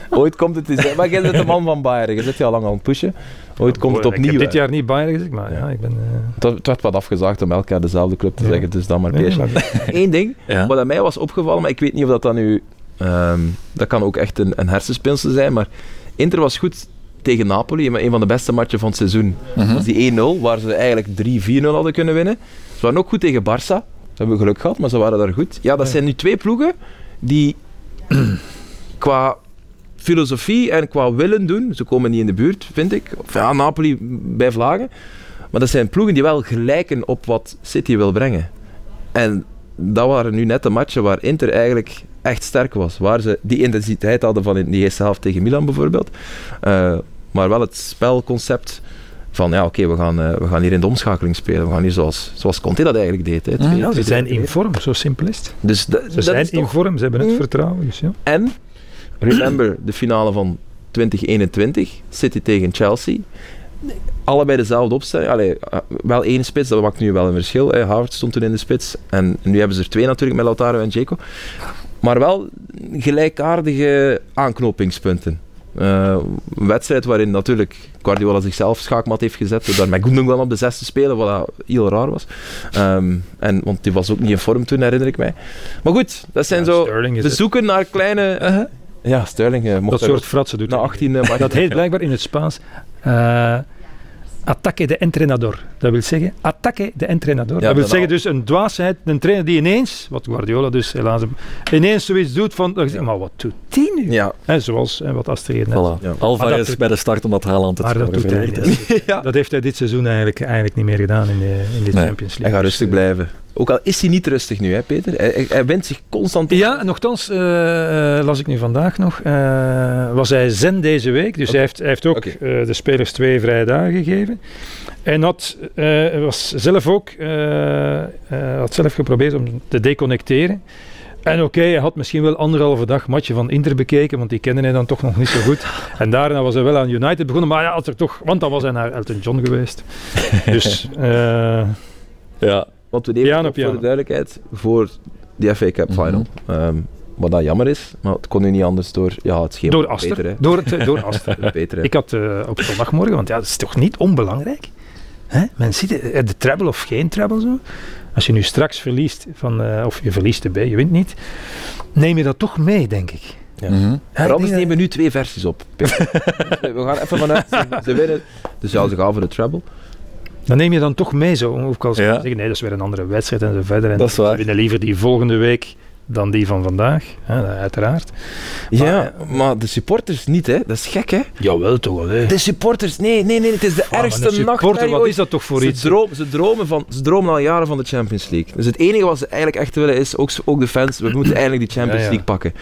Ooit komt het eens... Maar jij bent de man van Bayern, je zit je al lang aan het pushen. Ooit komt het Ik opnieuw. heb dit jaar niet Bayern gezegd, maar ja, Ja. ik ben... eh, Het, het werd wat afgezaagd om elk jaar dezelfde club te Ja. zeggen, dus dan maar nee, Eén ding, Ja. wat aan mij was opgevallen, maar ik weet niet of dat dan nu... ehm, dat kan ook echt een, een hersenspinsel zijn, maar Inter was goed tegen Napoli, een van de beste matchen van het seizoen. Mhm. Was die 1-0, waar ze eigenlijk 3-4-0 hadden kunnen winnen. Ze waren ook goed tegen Barça. Ze hebben geluk gehad, maar ze waren daar goed. Ja, dat zijn nu twee ploegen die qua filosofie en qua willen doen, ze komen niet in de buurt, vind ik. Of ja, Napoli bij vlagen. Maar dat zijn ploegen die wel gelijken op wat City wil brengen. En dat waren nu net de matchen waar Inter eigenlijk echt sterk was. Waar ze die intensiteit hadden van in die eerste helft tegen Milan bijvoorbeeld. Uh, maar wel het spelconcept van ja, oké, okay, we, gaan, uh, we gaan hier in de omschakeling spelen. We gaan hier zoals, zoals Conte dat eigenlijk deed. Hè, twee, ja, ze zijn in vorm, zo simpel is het. Dus ze dat zijn in vorm, ze hebben het mm. vertrouwen. Dus ja. En, remember, de finale van 2021, City tegen Chelsea. Allebei dezelfde opstelling. Allee, uh, wel één spits, dat maakt nu wel een verschil. Hè. Howard stond toen in de spits. En nu hebben ze er twee natuurlijk met Lautaro en Dzeko. Maar wel gelijkaardige aanknopingspunten. Uh, een wedstrijd waarin natuurlijk Guardiola zichzelf schaakmat heeft gezet door daar met Gundogan op de zes te spelen, wat heel raar was. Um, en, want die was ook niet in vorm toen, herinner ik mij. Maar goed, dat zijn ja, zo... We zoeken naar kleine... Uh, ja, Sterling uh, mocht Dat soort fratsen doet na 18 uh, Dat heet blijkbaar in het Spaans... Uh, Attaque de entrenador. Dat wil zeggen, attaque de entrenador. Ja, dat wil zeggen dus een dwaasheid, een trainer die ineens, wat Guardiola dus helaas, ineens zoiets doet van, zeg, maar wat doet die nu? Ja. He, zoals he, wat Astrid net. Voilà. Ja. Alvarez is bij de start om dat Haaland te maar dat, doet hij, dat, ja. dat heeft hij dit seizoen eigenlijk, eigenlijk niet meer gedaan in de, in de Nee. Champions League. Hij gaat rustig blijven. Ook al is hij niet rustig nu, hè, Peter. Hij, hij, wint zich constant... Ja, en nogthans, uh, las ik nu vandaag nog, uh, was hij zen deze week. Dus hij, heeft, hij heeft ook uh, de spelers twee vrije dagen gegeven. En had, uh, was zelf ook uh, uh, had zelf geprobeerd om te deconnecteren. En oké, okay, hij had misschien wel anderhalve dag matje van Inter bekeken, want die kende hij dan toch nog niet zo goed. En daarna was hij wel aan United begonnen, maar ja, had er toch, want dan was hij naar Elton John geweest. Dus uh, ja. Want we nemen Piano, op voor de duidelijkheid voor de FA Cup final. Mhm. Um, wat dat jammer is, maar het kon nu niet anders door ja, het schema. door van Aster. Door, het, door Aster. Peter, hè. Ik had uh, op zondagmorgen, want ja, dat is toch niet onbelangrijk. Hè? Men ziet het, de treble of geen treble zo. Als je nu straks verliest, van, uh, of je verliest de B, je wint niet, neem je dat toch mee, denk ik. Ja. Ik anders nemen we nu twee versies op. We gaan even vanuit, ze, ze winnen. Dus ja, ze gaan voor de treble. Dan neem je dan toch mee zo. Ook al Ja. zeggen, nee, dat is weer een andere wedstrijd en zo verder. En Dat is waar. we winnen liever die volgende week dan die van vandaag, hè, uiteraard. Ja, maar de supporters niet, hè. Dat is gek, hè. Jawel, toch wel. Hè. De supporters, nee, nee, nee. Het is de Ah, ergste supporter, nachtmerrie wat ooit. is dat toch voor ze, iets? ze, dromen van, ze dromen al jaren van de Champions League. Dus het enige wat ze eigenlijk echt willen is, ook, ook de fans, we moeten eigenlijk die Champions Ja, ja. League pakken.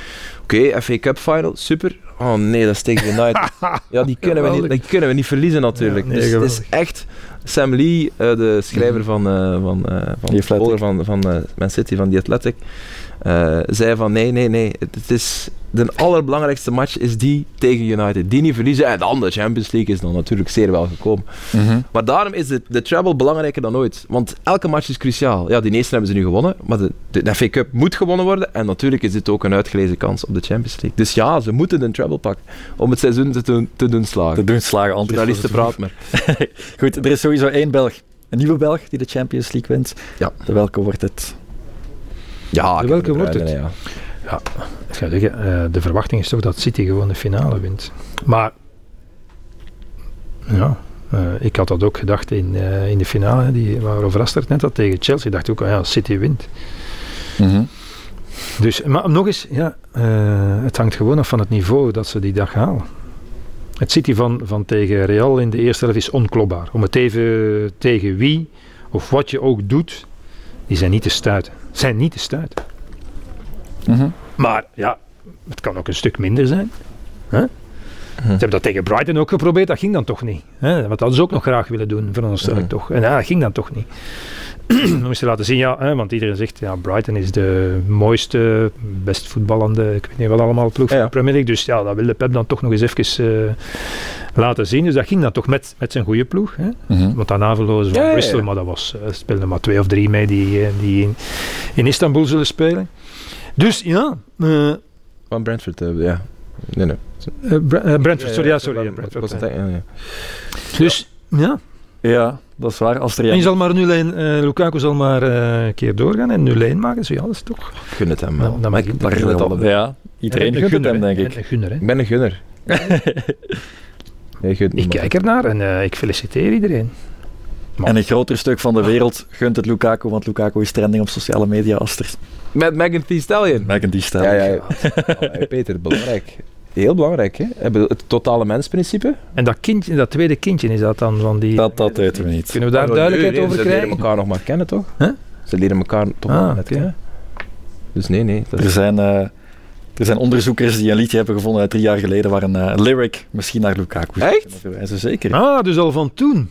Oké, FA Cup final, super. Oh nee, dat is tegen United. ja, die kunnen, we niet, die kunnen we niet verliezen natuurlijk. Ja, nee, dus het is echt... Sam Lee, eh, de schrijver van, eh van, eh van, volger van, van eh, Man City, van The Athletic, eh, zei van nee, nee, nee, het, het is... De allerbelangrijkste match is die tegen United. Die niet verliezen. En dan de Champions League is dan natuurlijk zeer wel gekomen. Mhm. Maar daarom is de, de treble belangrijker dan ooit. Want elke match is cruciaal. Ja, die eerste hebben ze nu gewonnen, maar de, de, de FA Cup moet gewonnen worden. En natuurlijk is dit ook een uitgelezen kans op de Champions League. Dus ja, ze moeten een treble pakken om het seizoen te doen, te doen slagen. Te doen slagen. Journalisten praat maar. Goed, er is sowieso één Belg. Een nieuwe Belg die de Champions League wint. Ja. De welke wordt het? Ja, welke wordt het? Ja. Ik zou zeggen, eh, de verwachting is toch dat City gewoon de finale wint. Maar ja, eh, ik had dat ook gedacht in, eh, in de finale, die, waarover Aster het net had tegen Chelsea. dacht ik ook, ah ja, City wint. Mhm. Dus, maar nog eens, ja, het hangt gewoon af van het niveau dat ze die dag halen. Het City van, van tegen Real in de eerste helft is onklopbaar. Om het even tegen wie of wat je ook doet, die zijn niet te stuiten. Zijn niet te stuiten. Mhm. Maar ja, het kan ook een stuk minder zijn. Hè? Hm. Ze hebben dat tegen Brighton ook geprobeerd, dat ging dan toch niet. Hè? Wat hadden ze ook nog graag willen doen, veronderstel ik Mhm. toch. En ja, dat ging dan toch niet. We moesten laten zien, ja, hè, want iedereen zegt, ja, Brighton is de mooiste, best voetballende, ik weet niet wat allemaal, ploeg van Ja. de Premier League. Dus ja, dat wilde Pep dan toch nog eens even eh, laten zien. Dus dat ging dan toch met, met zijn goede ploeg. Hè? Mhm. Want daarna verloren ze van Ja. Bristol, maar dat was, er speelden maar twee of drie mee die, eh, die in, in Istanbul zullen spelen. Dus ja, eh, Van Brentford, eh, ja. Nee, nee. eh, eh, Brentford, sorry, ja, sorry. Brentford. Dus ja, Ja, dat is waar. Als er en je zal maar 0-1, eh, Lukaku zal maar eh, een keer doorgaan en 0-1 maken. Dus ja, dat is toch. Ik gun het hem wel. Dan- dan maar mag ik, gun het allebei. Ja, iedereen En een gunt het hem, denk ik. En Een gunner, hè. Ik ben een gunner. Nee, je gunt Ik kijk ernaar en eh, ik feliciteer iedereen. En een groter stuk van de wereld gunt het Lukaku, want Lukaku is trending op sociale media als er Met Megan Thee Stallion. Megan die staat. Ja, ja, ja. Peter, belangrijk. Heel belangrijk, hè? Hebben Het totale mensprincipe. En dat kindje, dat tweede kindje, is dat dan van die... Dat, dat weten we niet. Kunnen we daar duidelijkheid nee, over Ze leren krijgen? elkaar nog maar kennen, toch? Huh? Ze leren elkaar toch Ah, nog net kennen. Dus nee, nee. Dat Er zijn, eh, er zijn onderzoekers die een liedje hebben gevonden uit drie jaar geleden waar een eh, lyric misschien naar Lukaku zou Echt? verwijzen. Zeker. Ah, dus al van toen.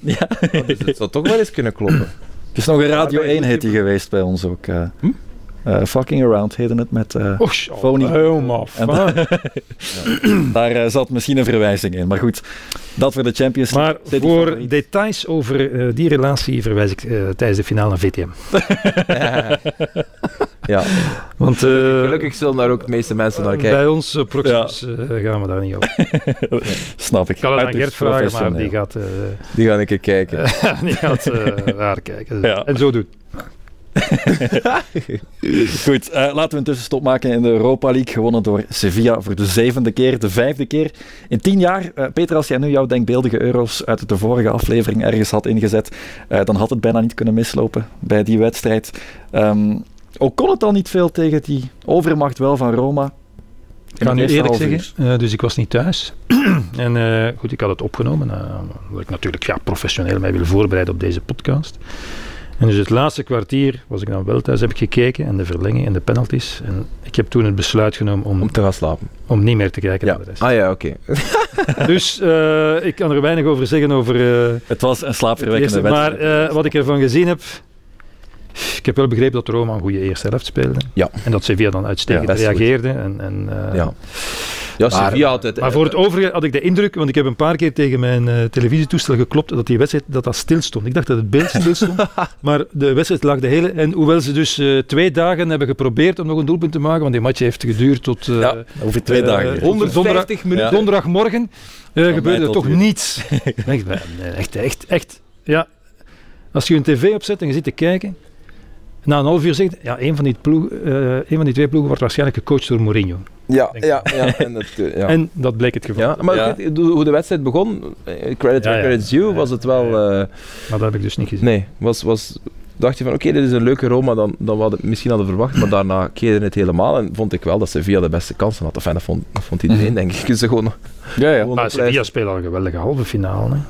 dus het zou toch wel eens kunnen kloppen. Het is nog een Radio Ja, bij 1 hit die geweest bij ons ook. eh. Hm? Eh, fucking Around heette het met... eh, Oh, Phony. helemaal. Daar eh, zat misschien een verwijzing in. Maar goed, dat voor de Champions League. Maar City voor favoriet. details over eh, die relatie verwijs ik tijdens de finale naar VTM. ja. Want Gelukkig zullen daar ook de meeste mensen naar kijken. bij ons uh, Proximus eh, gaan we daar niet over. Snap ik. Ik kan het aan Gert vragen, maar die gaat, Die gaan een keer kijken. die gaat eh, daar kijken. Ja. En zo doen. Goed, eh, laten we een tussenstop maken in de Europa League. Gewonnen door Sevilla voor de zevende keer, de vijfde keer in tien jaar. Eh, Peter, als jij nu jouw denkbeeldige euro's uit de vorige aflevering ergens had ingezet, eh, dan had het bijna niet kunnen mislopen bij die wedstrijd. Ehm, ook kon het al niet veel tegen die overmacht wel van Roma. Ik ga nu eerlijk zeggen, dus ik was niet thuis. en goed, ik had het opgenomen, eh, omdat ik natuurlijk ja, professioneel mij wil voorbereiden op deze podcast. En dus het laatste kwartier was ik dan wel thuis, heb ik gekeken en de verlenging en de penalties. En ik heb toen het besluit genomen om, Om te gaan slapen. om niet meer te kijken Ja. naar de rest. Ah ja, oké. Dus eh, ik kan er weinig over zeggen over eh, Het was een slaapverwekkende eerste. Maar wedstrijd. eh, wat ik ervan gezien heb, ik heb wel begrepen dat Roma een goede eerste helft speelde. Ja. En dat Sevilla dan uitstekend Ja, best goed. reageerde. En, en, eh, Ja. Ja, Maar- Sevilla had het... Maar voor het overige had ik de indruk, want ik heb een paar keer tegen mijn eh, televisietoestel geklopt, dat die wedstrijd dat dat stil stond. Ik dacht dat het beeld stil stond, maar de wedstrijd lag de hele... En hoewel ze dus eh, twee dagen hebben geprobeerd om nog een doelpunt te maken, want die match heeft geduurd tot... eh, Ja, Over twee dagen. tot 150 minuten. Ja. Donderdagmorgen eh, gebeurde er toch niets. Echt, echt, echt. Ja. Als je een tv opzet en je zit te kijken, na een half uur zegt, ja, een van, die ploeg, eh, een van die twee ploegen wordt waarschijnlijk gecoacht door Mourinho. Ja, ja, ja. En dat, eh, ja. En dat bleek het geval. ja, maar Ja. hoe de wedstrijd begon, eh, credit Ja, credit's due, was het wel... Eh, Maar dat heb ik dus niet gezien. nee, was, was, dacht je van oké, dit is een leuke Roma dan, dan we hadden, misschien hadden verwacht, maar daarna keerde het helemaal en vond ik wel dat Sevilla de beste kansen had. Enfin, dat, vond, dat vond iedereen, Mhm. denk ik. Ze gewoon, Ja, ja. gewoon Maar. Sevilla speelde al een geweldige halve finale. Hè.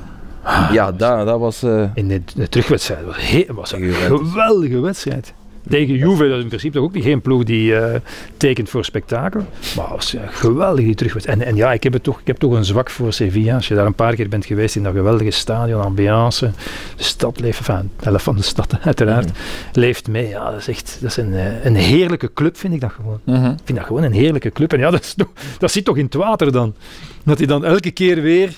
Ja, dat, dat was... eh, In de, de terugwedstrijd was, he- was een geweldige wedstrijd. Tegen Juve, dat is in principe toch ook niet geen ploeg die eh, tekent voor spektakel. Maar het was ja, geweldig die terugwedstrijd. En, en ja, ik heb, het toch, ik heb toch een zwak voor Sevilla. Als je daar een paar keer bent geweest in dat geweldige stadion, ambiance. De stad leeft, enfin, de helft van de stad uiteraard, leeft mee. Ja, dat is echt dat is een, eh, een heerlijke club, vind ik dat gewoon. Mhm. Ik vind dat gewoon een heerlijke club. En ja, dat, is toch, dat zit toch in het water dan. Dat hij dan elke keer weer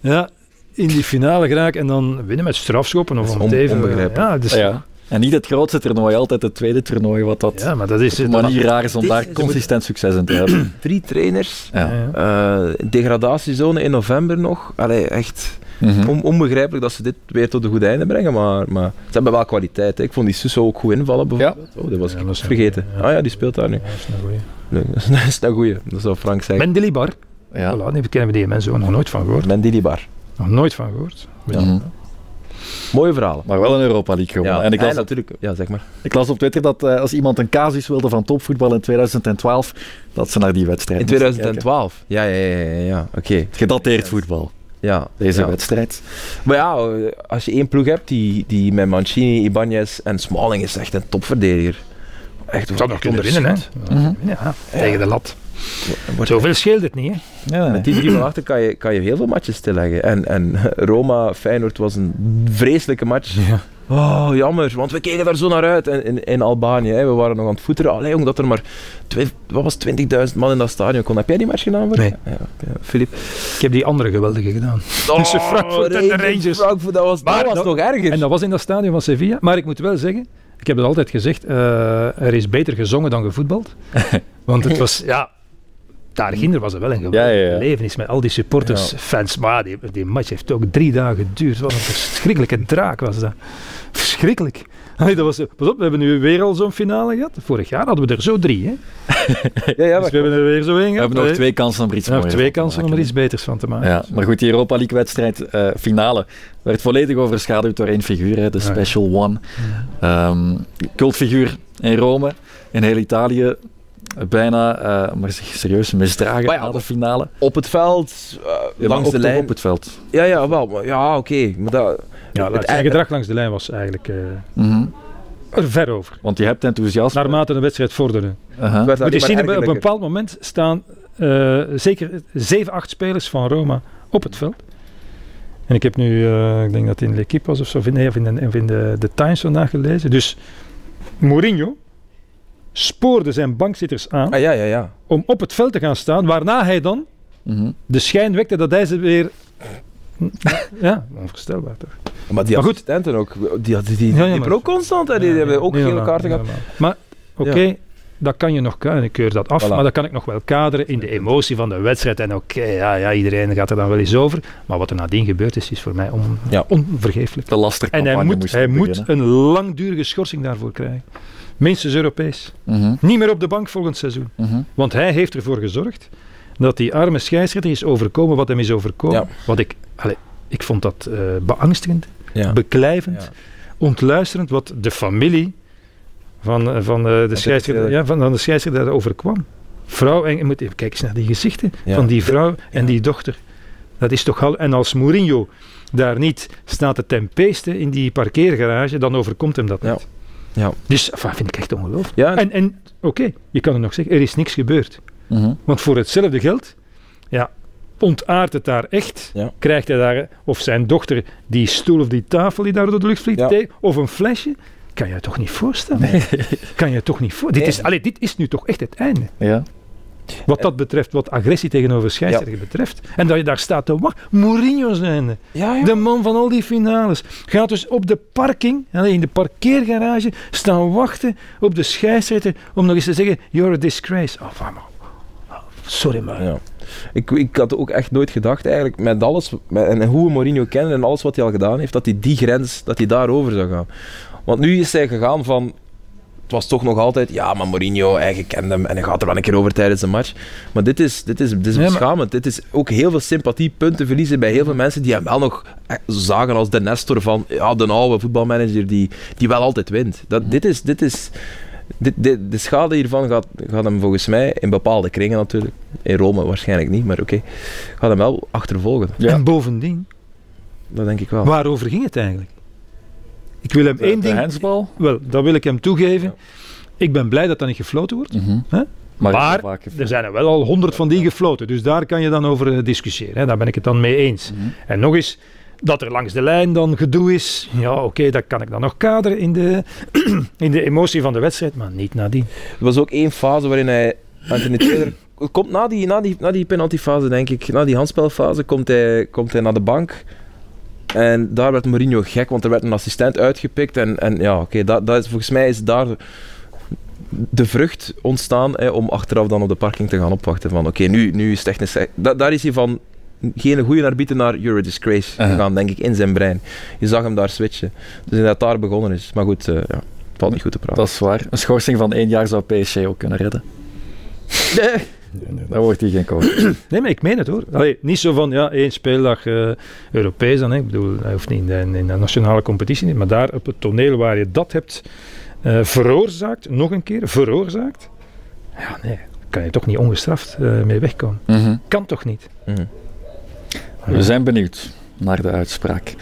ja, in die finale geraakt en dan winnen met strafschoppen. Of om het even. Ja, dus, Ja. En niet het grootste toernooi, altijd het tweede toernooi, wat dat ja, maar dat is... op een dat- manier raar is om daar consistent succes in te hebben. drie trainers, Ja. Eh, degradatiezone in november nog. Allee, echt Mhm. on- onbegrijpelijk dat ze dit weer tot een goed einde brengen, maar, maar ze hebben wel kwaliteit. Hè. Ik vond die Suso ook goed invallen bijvoorbeeld. Oh, dat was Ja, ik dat is een vergeten. Ah ja, die speelt daar nu. Ja, dat is een goeie. Nee, dat is een goeie, dat zou Frank zeggen. Mendilibar. Ja. Voilà, die kennen we die mensen ook nog nooit van gehoord. Mendili Bar. Nog nooit van gehoord. Mhm. Mooie verhalen. Maar wel een Europa League gewonnen. Ja, en ik las, op, natuurlijk. Ja, zeg maar. ik las op Twitter dat eh, als iemand een casus wilde van topvoetbal in 2012, dat ze naar die wedstrijd In moesten 2012. Ja, ja, ja, ja, ja. oké. Gedateerd voetbal, Ja, deze ja. wedstrijd. Maar ja, eh, als je één ploeg hebt die, die met Mancini, Ibanez en Smalling is echt een topverdediger. Echt, Dat zou nog kunnen winnen, hè. Mhm. Ja, tegen de lat. Wordt- Zoveel scheelt het niet, hè. Ja, nee. Met die drie van achter kan je, kan je heel veel matches stilleggen. En, en Roma, Feyenoord was een vreselijke match. Ja. Oh, jammer, want we keken daar zo naar uit in, in, in Albanië. Hè. We waren nog aan het voeteren. Allee, omdat er maar wat was 20.000 man in dat stadion kon. Heb jij die match gedaan? Voor? Nee. Ja, ja, Filip. Ik heb die andere geweldige gedaan. Tussen Frankfurt en de Rangers. Frankfurt, dat was, Maar dat was dat- nog erger. En dat was in dat stadion van Sevilla. Maar ik moet wel zeggen, ik heb het altijd gezegd, eh, er is beter gezongen dan gevoetbald. Want het was, ja... Daarginder was er wel een Ja, geweldige ja, ja. belevenis met al die supporters, Ja. fans. Maar die, die match heeft ook drie dagen geduurd. Wat een verschrikkelijke draak was dat. Verschrikkelijk. Allee, dat was, pas op, we hebben nu weer al zo'n finale gehad. Vorig jaar hadden we er zo drie. Hè? Ja, ja, Dus we hebben er weer zo één We gehad. hebben nog twee kansen om er iets We twee van te kansen om er iets beters van te maken. Ja, maar goed, die Europa League wedstrijd eh, finale werd volledig overschaduwd door één figuur, hè, de Ja. Special One. Ehm cultfiguur in Rome, in heel Italië. Bijna, eh, maar zich serieus misdragen ja, na de finale. Op het veld, eh, Ja, langs de lijn. op het veld. Ja, ja, wel. maar Ja, oké. Maar dat... Ja, het- zijn gedrag langs de lijn was eigenlijk eh, Mhm. er ver over. Want je hebt enthousiasme. Naarmate de wedstrijd vorderde. Werd Moet je maar op een bepaald moment staan eh, zeker 7, 8 spelers van Roma op het veld. En ik heb nu, eh, ik denk dat het in L'Equipe was of zo, of in, nee, of in, de, of in de, de Times vandaag gelezen. Dus Mourinho spoorde zijn bankzitters aan Ah, ja, ja, ja. om op het veld te gaan staan, waarna hij dan Mhm. de schijn wekte dat hij ze weer... Ja, onvoorstelbaar toch? Maar die Maar goed. assistenten ook, die, die, die, Ja, ja, die maar- hebben ook constant, hè, die, die hebben ook gele kaarten gehad. Maar oké, dat kan je nog kaderen. Ik keur dat af, Voilà. maar dat kan ik nog wel kaderen in de emotie van de wedstrijd. En oké, ja, ja, iedereen gaat er dan wel eens over. Maar wat er nadien gebeurd is, is voor mij on, Ja. onvergeeflijk. De En lastercampagne hij moet, moest hij moet een langdurige schorsing daarvoor krijgen. Minstens Europees. Mhm. Niet meer op de bank volgend seizoen. Mhm. Want hij heeft ervoor gezorgd dat die arme scheidsrechter is overkomen wat hem is overkomen. Ja. Want ik, allee, ik vond dat eh, beangstigend, Ja. beklijvend, Ja. ontluisterend wat de familie van, eh, van, eh, de, scheidsrechter, ja, van, van de scheidsrechter daar overkwam. Vrouw, en moet even kijken eens naar die gezichten van die vrouw en die dochter. Dat is toch al. En als Mourinho daar niet staat te tempeesten in die parkeergarage, dan overkomt hem dat Ja. niet. Ja. Dus enfin, vind ik echt ongelooflijk. Ja, En, en oké, je kan het nog zeggen, er is niks gebeurd. Mhm. Want voor hetzelfde geld, ja, ontaart het daar echt. Ja. Krijgt hij daar, of zijn dochter, die stoel of die tafel die daar door de lucht vliegt, Ja. tegen, of een flesje. Kan je je toch niet voorstellen? Kan je toch niet voor. Dit, Nee. is, allee, dit is nu toch echt het einde. Ja. Wat dat betreft, wat agressie tegenover scheidsrechter betreft. En dat je daar staat te wachten. Mourinho zijnde. ja. De man van al die finales. Gaat dus op de parking, in de parkeergarage, staan wachten op de scheidsrechter om nog eens te zeggen, you're a disgrace. Oh, van, oh, sorry. Ja. Ik, ik had ook echt nooit gedacht, eigenlijk, met alles, met, en hoe we Mourinho kennen en alles wat hij al gedaan heeft, dat hij die grens, dat hij daarover zou gaan. Want nu is hij gegaan van, was toch nog altijd, ja, maar Mourinho, eigen kende hem en hij gaat er wel een keer over tijdens een match. Maar dit is, dit is, dit is Ja, maar- beschamend. Dit is ook heel veel sympathiepunten verliezen bij heel veel mensen die hem wel nog eh, zagen als de Nestor van, ja, de oude voetbalmanager die, die wel altijd wint. Dat, dit is... Dit is dit, dit- de schade hiervan gaat, gaat hem volgens mij, in bepaalde kringen natuurlijk, in Rome waarschijnlijk niet, maar oké, gaat hem wel achtervolgen. Ja. En bovendien, Dat denk ik wel. waarover ging het eigenlijk? Ik wil hem De, één de ding... hensbal. Wel, dat wil ik hem toegeven. Ja. Ik ben blij dat dat niet gefloten wordt. Mhm. Hè? Maar, Er zijn er wel al honderd van die gefloten. Dus daar kan je dan over eh, discussiëren. Hè. Daar ben ik het dan mee eens. Mhm. En nog eens, dat er langs de lijn dan gedoe is. Ja, oké, dat kan ik dan nog kaderen in de, in de emotie van de wedstrijd. Maar niet nadien. Er was ook één fase waarin hij Anthony Taylor het komt na die, na die, na die penaltyfase, denk ik, na die handspelfase, komt hij, komt hij naar de bank. En daar werd Mourinho gek, want er werd een assistent uitgepikt. En, en ja, oké, dat, dat is, volgens mij is daar de vrucht ontstaan hè, om achteraf dan op de parking te gaan opwachten. Van oké, nu, nu is. Da, daar is hij van geen goede arbiter naar You're a disgrace gegaan, denk ik, in zijn brein. Je zag hem daar switchen. Dus dat daar begonnen is. Maar goed, eh, ja, het valt niet goed te praten. Dat is waar. Een schorsing van één jaar zou PSG ook kunnen redden. Dan wordt hij geen coach. Nee, maar ik meen het hoor. Allee, niet zo van, ja, één speeldag eh, Europees dan. Hè. Ik bedoel, hij hoeft niet in de, in de nationale competitie. niet, Maar daar op het toneel waar je dat hebt eh, veroorzaakt, nog een keer, veroorzaakt. Ja, nee, kan je toch niet ongestraft eh, mee wegkomen. Mhm. Kan toch niet? Mhm. We zijn benieuwd naar de uitspraak.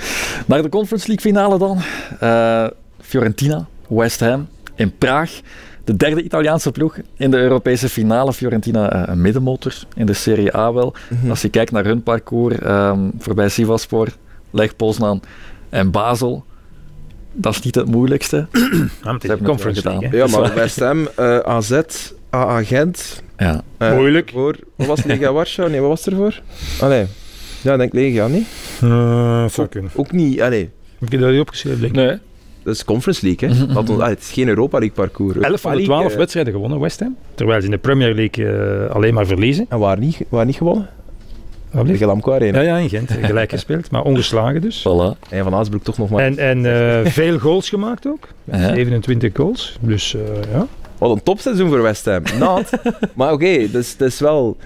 Naar de Conference League finale dan. Eh, Fiorentina, West Ham in Praag. De derde Italiaanse ploeg in de Europese finale. Fiorentina eh, een middenmotor in de Serie A wel. Mhm. Als je kijkt naar hun parcours, ehm, voorbij Sivaspor, Leg Poznan en Basel, dat is niet het moeilijkste. Ja, maar het is hebben Conference wel gedaan. League. Ja, maar West Ham, eh, AZ, AA Gent. Ja. eh, Moeilijk. Voor, wat was het, Legia Warschau? Nee, wat was er voor? Allee. Ja, ik denk Legia, niet? Eh, zou kunnen. Ook niet, allee. Heb je dat niet opgeschreven? Denk ik? Nee. Dat is Conference League. Hè. Dat, ah, het is geen Europa League parcours. 11 van de Europa 12 League, eh, wedstrijden gewonnen, West Ham. Terwijl ze in de Premier League eh, alleen maar verliezen. En waar niet, waar niet gewonnen? Wat Tegen Lamco Arena. Ja, ja, in Gent. Gelijk gespeeld, maar ongeslagen dus. Voilà. En Van Aasbroek toch nog maar. En, en eh, veel goals gemaakt ook. Ja. 27 goals. Dus eh, ja. Wat een topseizoen voor West Ham. Not. maar oké, dus, dat is wel...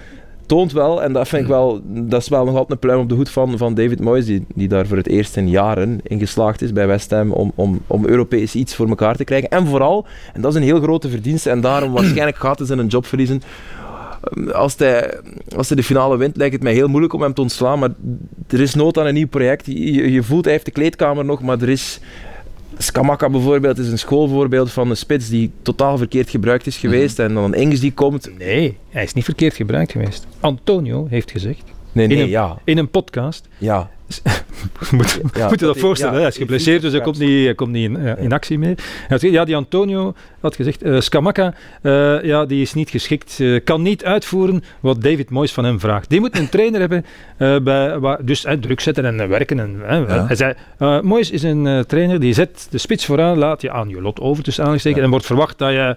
Toont wel, en dat vind ik wel... Dat is wel nog altijd een pluim op de hoed van, van David Moyes, die, die daar voor het eerst in jaren in geslaagd is bij West Ham om, om, om Europees iets voor elkaar te krijgen. En vooral, en dat is een heel grote verdienste, en daarom waarschijnlijk gaat hij zijn job verliezen, als hij, als hij de finale wint, lijkt het mij heel moeilijk om hem te ontslaan. Maar er is nood aan een nieuw project. Je, je voelt, hij heeft de kleedkamer nog, maar er is... Skamaka bijvoorbeeld is een schoolvoorbeeld van een spits die totaal verkeerd gebruikt is geweest. En dan een Engels die komt. Nee, hij is niet verkeerd gebruikt geweest. Antonio heeft gezegd Nee, in, nee, een, ja. in een podcast. ja. moet, Ja, moet je dat dat- voorstellen, ja, hij is geblesseerd, dus hij komt niet, hij komt niet in, eh, in actie meer. Had ja, die Antonio had gezegd, eh Scamacca, eh, ja, die is niet geschikt, kan niet uitvoeren wat David Moyes van hem vraagt. Die moet een trainer hebben, bij, waar, dus druk zetten en werken. En. Hij zei, Moyes is een trainer die zet de spits vooraan, laat je aan je lot over tussen aangestekens Ja. en wordt verwacht dat je...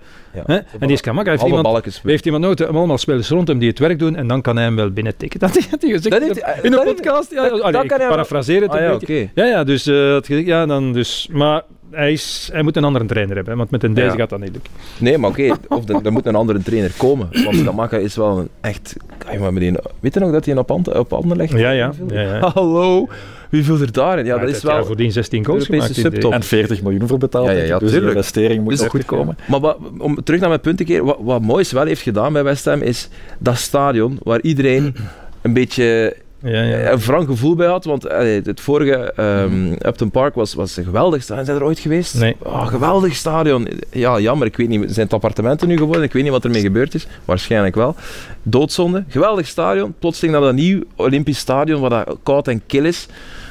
En die Scamacca heeft iemand... Heeft iemand nooit allemaal spelers rond hem die het werk doen en dan kan hij hem wel binnentikken. Dat Dat heeft hij- in een dat heeft- podcast. Ja, dat- dat ik parafraseer het Ah een ja, beetje. Ja, ja, dus, eh, had gezegd, ja, dan dus, maar hij, is, hij moet een andere trainer hebben, want met een deze Ja. gaat dat niet lukken. Nee, maar oké, of de- er moet een andere trainer komen. Want Skamaka is wel een echt... Kijk maar meteen, weet je nog dat hij op handen, op handen legt? Ja, ja. ja, ja. Hallo, wie viel er daarin? Ja, dat is wel... voordien 16 goals gemaakt. de- subtop. En 40 miljoen voor betaald. Ja, ja, dus tuurlijk. investering moet Dus- nog goed komen. Maar wat, om terug naar mijn punt te keren, wat, wat Moyes wel heeft gedaan bij West Ham is dat stadion waar iedereen een beetje Ja, ja. een wrang gevoel bij had. Want eh, het vorige ehm, Upton Park was, was een geweldig stadion. Zijn er ooit geweest? Nee. Oh, geweldig stadion. Ja, jammer. Ik weet niet, zijn het appartementen nu geworden? Ik weet niet wat ermee gebeurd is. Waarschijnlijk wel. Doodzonde. Geweldig stadion. Plotseling naar dat nieuw Olympisch stadion, waar dat koud en kil is.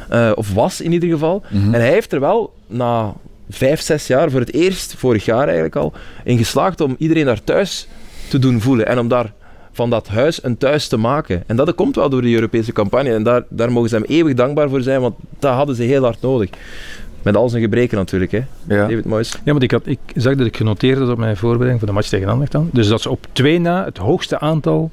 Eh, of was in ieder geval. Mhm. En hij heeft er wel na vijf, zes jaar, voor het eerst, vorig jaar eigenlijk al, in geslaagd om iedereen daar thuis te doen voelen. En om daar van dat huis een thuis te maken. En dat komt wel door de Europese campagne. En daar, daar mogen ze hem eeuwig dankbaar voor zijn, want dat hadden ze heel hard nodig. Met al zijn gebreken natuurlijk, hè. Ja. David Moyes. Ja, want ik, had, ik zag dat ik genoteerd had op mijn voorbereiding voor de match tegen Anderlecht dan. Dus dat ze op twee na het hoogste aantal,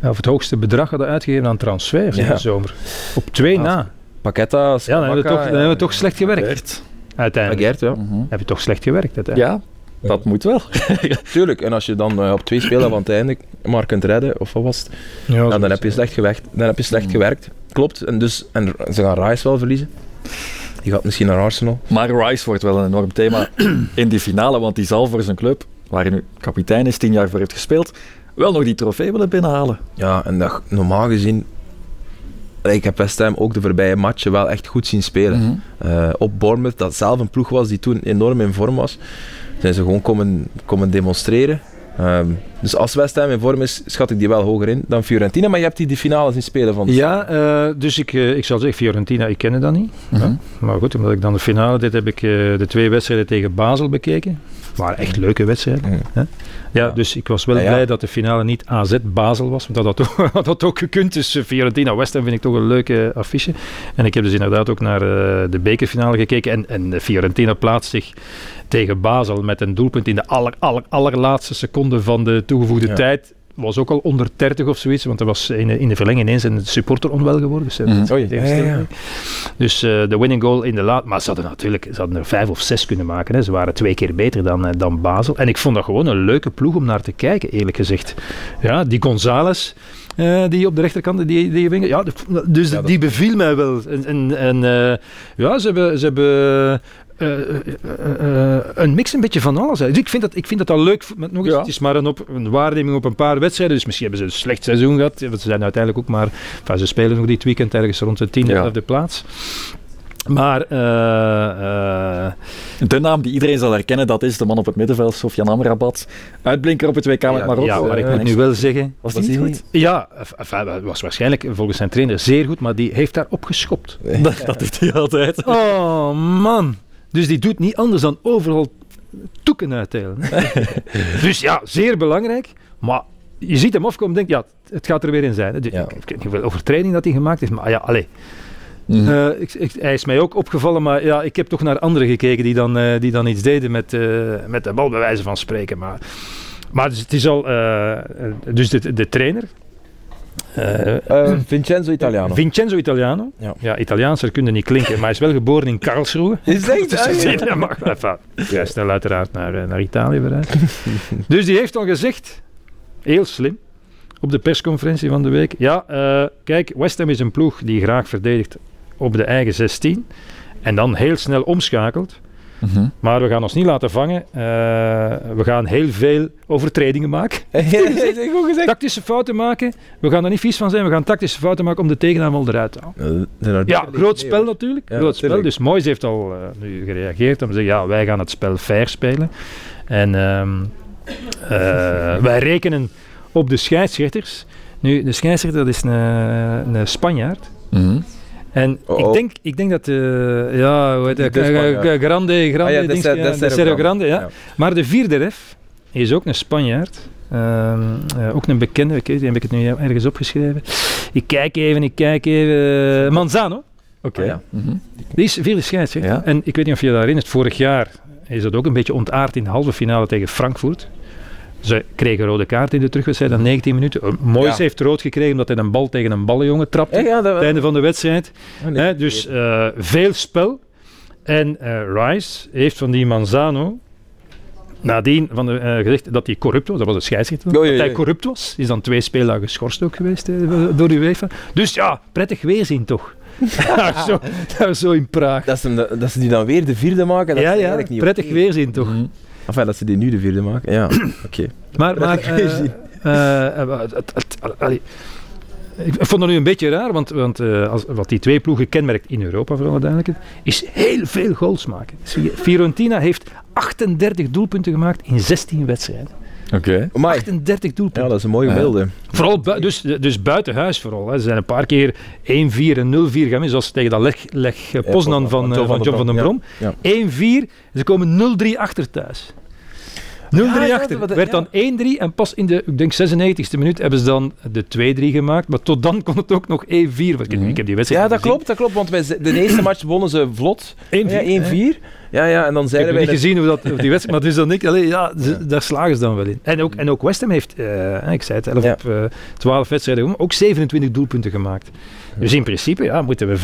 eh, of het hoogste bedrag hadden uitgegeven aan transfers in de zomer. Op twee Ah, na. Paqueta, Ja, dan hebben we toch, dan hebben we toch slecht gewerkt. Uiteindelijk. Gert, ja. Mhm. Heb je toch slecht gewerkt uiteindelijk. Ja, dat moet wel. Tuurlijk. En als je dan eh, op twee spelen van het einde maar kunt redden, of wat was het? Ja, zo dan heb je het. slecht gewerkt. Dan heb je slecht Mm. gewerkt. Klopt. En, dus, en ze gaan Rice wel verliezen. Die gaat misschien naar Arsenal. Maar Rice wordt wel een enorm thema in die finale, want die zal voor zijn club, waar hij nu kapitein is, tien jaar voor heeft gespeeld, wel nog die trofee willen binnenhalen. Ja, en dat, normaal gezien... Ik heb West Ham ook de voorbije matchen wel echt goed zien spelen. Mhm. Eh, op Bournemouth, dat zelf een ploeg was die toen enorm in vorm was, zijn ze gewoon komen, komen demonstreren. Ehm, dus als West Ham in vorm is, schat ik die wel hoger in dan Fiorentina. Maar je hebt die de finales in spelen van... Ja, eh, dus ik, eh, ik zal zeggen, Fiorentina, ik kende dat niet. Mhm. Maar goed, omdat ik dan de finale deed, heb ik eh, de twee wedstrijden tegen Basel bekeken. waren echt leuke wedstrijden. Mhm. Hè? Ja, Ja. dus ik was wel Ja, ja. blij dat de finale niet AZ-Basel was. Want dat had ook, had dat ook gekund. Dus eh, Fiorentina-West Ham vind ik toch een leuke affiche. En ik heb dus inderdaad ook naar eh, de bekerfinale gekeken. En, en Fiorentina plaatst zich tegen Basel met een doelpunt in de aller, aller, allerlaatste seconde van de toegevoegde Ja. tijd. Was ook al onder 30 of zoiets, want er was in, in de verlenging ineens een supporter onwel geworden. Dus, eh, Mhm. Tegen ja. Dus eh, de winning goal in de laat. Maar ze hadden natuurlijk ze hadden er vijf of zes kunnen maken. Hè. Ze waren twee keer beter dan, eh, dan Basel. En ik vond dat gewoon een leuke ploeg om naar te kijken, eerlijk gezegd. Ja, die Gonzales. die op de rechterkant, die, die. Ja, dus Ja, dat- die beviel mij wel. En, en, en ja, ze hebben, ze hebben eh, eh, eh, een mix een beetje van alles. hè. Dus ik vind dat, ik vind dat al leuk. Met nog eens, Ja. Het is maar een, op, een waarneming op een paar wedstrijden. Dus misschien hebben ze een slecht seizoen gehad. Want ze zijn uiteindelijk ook maar... Enfin, ze spelen nog dit weekend ergens rond de tiende, Ja. elfde plaats. Maar eh, eh, De naam die iedereen zal herkennen, dat is de man op het middenveld, Sofian Amrabat. Uitblinker op het WK met Marokko. ja, maar ik moet nu wel zeggen... Was Was die niet goed? Ja, enfin, was waarschijnlijk volgens zijn trainer zeer goed, maar die heeft daarop geschopt. Dat, dat doet hij altijd. Oh man. Dus die doet niet anders dan overal toeken uitdelen. dus ja, zeer belangrijk. Maar je ziet hem afkomen en denkt, ja, het gaat er weer in zijn. De- Ja. Ik weet niet hoeveel overtreding dat hij gemaakt heeft, maar ja, allee. Mhm. Eh, ik, ik- hij is mij ook opgevallen, maar ja, ik heb toch naar anderen gekeken die dan, eh, die dan iets deden met, eh, met de bal, bij wijze van spreken. Maar, maar dus het is al, dus de, de trainer, eh, Eh, Vincenzo Italiano. Vincenzo Italiano. Ja. Ja. Italiaanser kunnen niet klinken, maar hij is wel geboren in Karlsruhe. Is dat echt? Ah, ja. ja, maar enfin, vrij snel uiteraard naar, eh, naar Italië verhuisd. dus die heeft al gezegd, heel slim, op de persconferentie van de week. Ja, eh, kijk, West Ham is een ploeg die graag verdedigt op de eigen 16. En dan heel snel omschakelt. Mhm. Maar we gaan ons niet laten vangen. Eh, we gaan heel veel overtredingen maken. Tactische fouten maken. We gaan er niet vies van zijn. We gaan tactische fouten maken om de tegenaanval eruit te halen. Ja, groot spel natuurlijk. Ja, groot spel. Dus Moyes heeft al eh, nu gereageerd om te zeggen, ja, wij gaan het spel fair spelen. En eh, wij rekenen op de scheidsrechters. Nu, de scheidsrechter dat is een, een Spanjaard. Mhm. En Oh, ik, oh. denk, ik denk dat, eh ja, hoe heet dat? De Spanjaard. Grande, Grande, Ah, ja, de de de Sergio Grande, ja. ja. Maar de vierde ref is ook een Spanjaard. Ehm, eh, ook een bekende, weet niet, heb ik het nu ergens opgeschreven. Ik kijk even, ik kijk even. Manzano, Oké. Ah, ja. Mhm. die is vierde scheidsrechter. Ja. En ik weet niet of je dat herinnert, vorig jaar is dat ook een beetje ontaard in de halve finale tegen Frankfurt. Ze kregen rode kaart in de terugwedstrijd na 19 minuten. Moyes Ja. heeft rood gekregen omdat hij een bal tegen een ballenjongen trapte. Eh, ja, het einde van de wedstrijd. Oh, nee. Dus eh, veel spel. En eh, Rice heeft van die Manzano nadien van de, eh, gezegd dat hij corrupt was. Dat was de scheidsrechter. Oh, dat hij corrupt was. Is dan twee speeldagen geschorst ook geweest eh, door UEFA. Dus ja, prettig weerzien toch. Daar zo, daar zo in Praag. dat, ze, hem- dat ze die dan weer de vierde maken, dat ja, is ja, eigenlijk niet prettig oké. weerzien toch. Mhm. Enfin, dat ze die nu de vierde maken, ja. Oké. Maar, maar eh, eh, eh, het- het- het- allee. ik vond dat nu een beetje raar, want, want eh, als, wat die twee ploegen kenmerkt in Europa, voor alle duidelijkheid, is heel veel goals maken. Fiorentina heeft 38 doelpunten gemaakt in 16 wedstrijden. Oké. Amai. 38 Ja, doelpunten. dat is een mooie Ja. beeld. hè. Vooral dus, dus buiten huis vooral. Hè. Ze zijn een paar keer 1-4 en 0-4 gaan, zoals tegen dat leg, leg eh, Poznan van, eh, van John van den Brom. Ja. 1-4, ze komen 0-3 achter thuis. 0-3 ja, achter. werd ja. dan 1-3 en pas in de ik denk 96e minuut hebben ze dan de 2-3 gemaakt. Maar tot dan kon het ook nog 1-4. Want ik, ik heb die wedstrijd Ja, dat gezien. klopt, dat klopt. Want wij, de eerste match wonnen ze vlot. 1-4. Ja, 1-4. Ja, en dan Ik zeiden heb wij... niet gezien hoe dat, of die wedstrijd, maar dus dan ik, allee, ja, daar slagen ze dan wel in. En ook, en ook West Ham heeft, eh, ik zei het, 11 Ja. op eh, 12 wedstrijden, ook 27 doelpunten gemaakt. Dus in principe ja, moeten we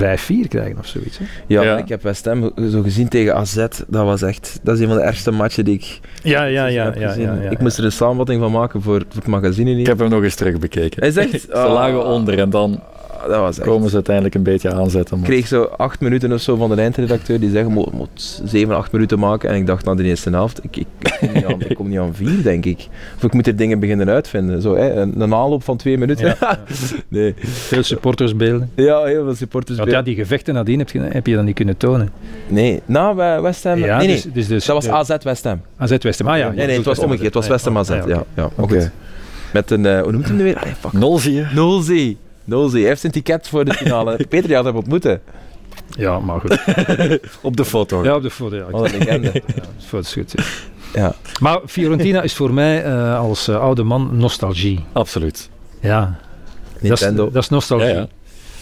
5-4 krijgen of zoiets. Hè. Ja, Ja. ik heb West Ham zo gezien tegen AZ. Dat was echt... Dat is een van de ergste matchen die ik Ja, ja, ja. heb ja, ja, ik moest er een samenvatting van maken voor, voor het magazine Ik niet. heb hem nog eens terug bekeken. Hij zegt... Ze lagen onder en dan Ah, Dat was echt... komen ze uiteindelijk een beetje aanzetten. Ik kreeg zo acht minuten of zo van de eindredacteur die zeggen, moet, moet zeven, acht minuten maken. En ik dacht na de eerste helft, ik, ik, ik, kom niet aan, ik kom niet aan vier, denk ik. Of ik moet er dingen beginnen uitvinden. Zo, hè, een, een aanloop van twee minuten. Ja, nee. Veel supportersbeelden. Ja, heel veel supporters. Want ja, die gevechten nadien heb je, heb je dan niet kunnen tonen. Nee, na bij West Ham. Ja, nee, nee. dus, dus, dus, dat was de- AZ West Ham. AZ West Ham. Ah ja. Nee, nee, het was omgekeerd. Het was West Ham AZ. Ah, Ja, ja, Oké. goed. Met een, eh, hoe noemt hij hem nu weer? Allee, fuck. Nul zie Hij heeft zijn ticket voor de finale. Peter, je had hem ontmoeten. Ja, maar goed. Op de foto. Ja, op de foto. Ja, Wat een legende. Ja, de foto is goed. ja. Ja. Maar Fiorentina is voor mij eh, als eh, oude man nostalgie. Absoluut. Ja, Nintendo. Dat is, dat is nostalgie. Ja, ja.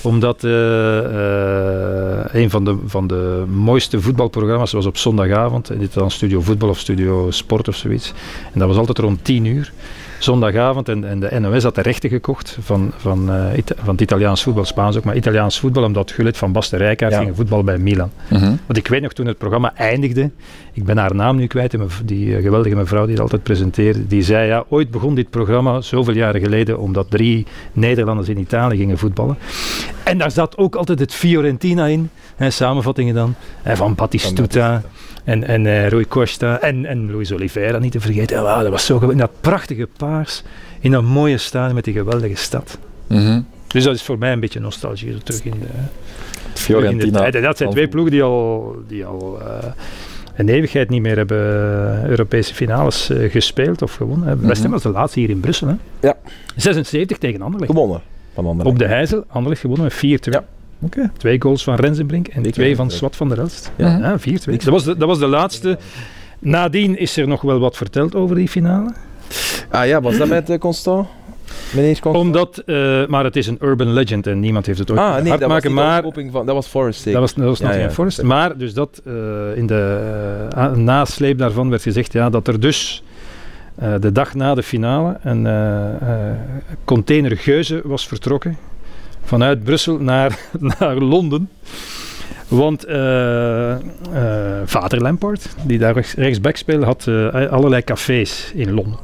Omdat eh, eh, een van de, van de mooiste voetbalprogramma's was op zondagavond. Dit dan Studio Voetbal of Studio Sport of zoiets. En dat was altijd rond 10 uur. Zondagavond en, en de NOS had de rechten gekocht van, van, eh, Ita- van het Italiaans voetbal, Spaans ook, maar Italiaans voetbal, omdat Gullit van Basten Rijkaard Ja. ging voetbal bij Milan. Mhm. Want ik weet nog toen het programma eindigde, ik ben haar naam nu kwijt, die eh, geweldige mevrouw die het altijd presenteerde, die zei ja, ooit begon dit programma zoveel jaren geleden omdat drie Nederlanders in Italië gingen voetballen. En daar zat ook altijd het Fiorentina in, hè, samenvattingen dan, hè, van Batistuta en, en eh, Rui Costa en, en Luis Oliveira niet te vergeten. Ja, dat was zo geweldig. In dat prachtige paars, in dat mooie stadion met die geweldige stad. Mhm. Dus dat is voor mij een beetje nostalgie, zo terug in de... terug in de Fiorentina. tijd. En dat zijn twee ploegen die al, die al eh, een eeuwigheid niet meer hebben eh, Europese finales eh, gespeeld of gewonnen. hè. West Ham was de laatste hier in Brussel. Hè. Ja. 76 tegen Anderlecht. Gewonnen. Van anderen. Op de Heizel, Anderlecht gewonnen met 4-2. Ja. Oké. Twee goals van Rensenbrink en twee van. Swat van der Elst. Ja. Ja, 4-2. Dat was, de, dat was de laatste. Nadien is er nog wel wat verteld over die finale. Ah ja, was dat met eh, Constant? Meneer Constant? Omdat, eh, maar het is een urban legend en niemand heeft het ooit Ah, nee, dat was niet de maar van... Dat was Forest Sake. dat was, dat was Ja, Nottingham ja. Forest. Maar dus dat eh, in de nasleep daarvan werd gezegd ja, dat er dus eh, de dag na de finale een eh, eh, container Geuze was vertrokken vanuit Brussel naar, naar Londen. Want eh eh, vader Lampard, die daar rechts, rechtsback speelde, had eh, allerlei cafés in Londen.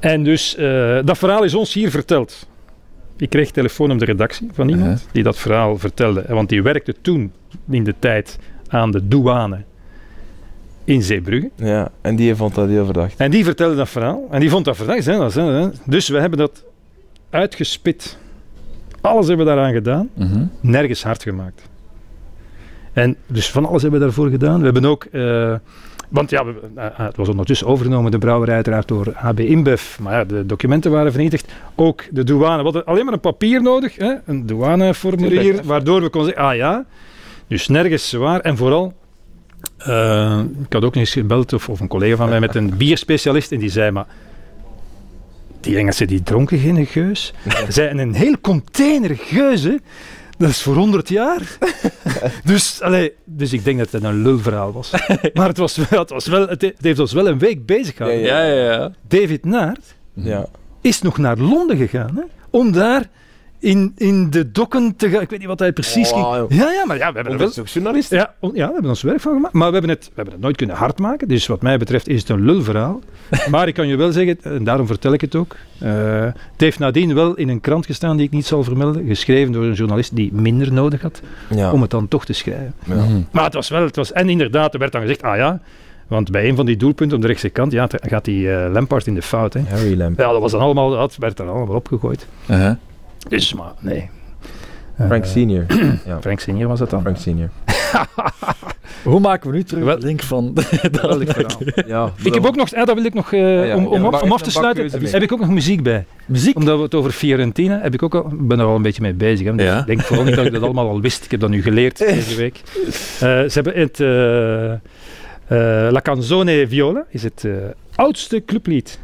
En dus dat verhaal is ons hier verteld. Ik kreeg telefoon op de redactie van iemand die dat verhaal vertelde. Want die werkte toen in de tijd aan de douane in Zeebrugge. Ja, en die vond dat heel verdacht. En die vertelde dat verhaal. En die vond dat verdacht. Hè, dat, hè. Dus we hebben dat uitgespit. Alles hebben we daaraan gedaan. Mhm. Nergens hard gemaakt. En dus van alles hebben we daarvoor gedaan. We hebben ook... eh, want ja, we- eh, eh, het was ondertussen overgenomen, de brouwerij uiteraard door AB InBev. Maar ja, de documenten waren vernietigd. Ook de douane. We hadden alleen maar een papier nodig. Hè? Een douaneformulier. Waardoor we konden zeggen, ah ja. Dus nergens zwaar. En vooral... ik had ook eens gebeld, of, of een collega van mij, met een bierspecialist. En die zei, maar... Die Engelsen die dronken geen geus. Ze zeiden een heel container geuzen. Dat is voor 100 jaar. dus, allee, dus ik denk dat het een lulverhaal was. maar het, was wel, het, was wel, het, heeft ons wel een week bezig gehouden. Ja, Ja, ja. David Naert Ja. is nog naar Londen gegaan. Hè, om daar in, in de dokken te gaan. Ik weet niet wat hij precies ging. Ja, ja, maar ja, we hebben er wel... Dat is ook journalist. Ja, on- ja, we hebben ons werk van gemaakt. Maar we hebben, het, we hebben het nooit kunnen hard maken. Dus wat mij betreft is het een lulverhaal. maar ik kan je wel zeggen, en daarom vertel ik het ook. eh, het heeft nadien wel in een krant gestaan die ik niet zal vermelden. Geschreven door een journalist die minder nodig had Ja. om het dan toch te schrijven. Ja. Mhm. Maar het was wel, het was, en inderdaad, er werd dan gezegd, ah ja, want bij een van die doelpunten op de rechtse kant, ja, gaat die eh, Lampard in de fout. Hè. Harry Lamp. Ja, dat was dan allemaal, dat werd dan allemaal opgegooid. Uh-huh. Dus, maar nee. Frank Eh, Senior. ja. Frank Senior was dat dan. Frank Senior. Hoe maken we nu terug Wel- de link van... Geweldig verhaal. Ja, Ik heb ook nog, ja, dat wil ik nog, eh, ja, om, om, om af te sluiten, heb ik ook nog muziek bij. Muziek. Omdat we het over Fiorentina, heb ik ook al, ik ben er al een beetje mee bezig. Hè. Dus Ja. Ik denk vooral niet dat ik dat allemaal al wist. Ik heb dat nu geleerd deze week. Eh, ze hebben het eh, eh, La Canzone Viola, is het eh, oudste clublied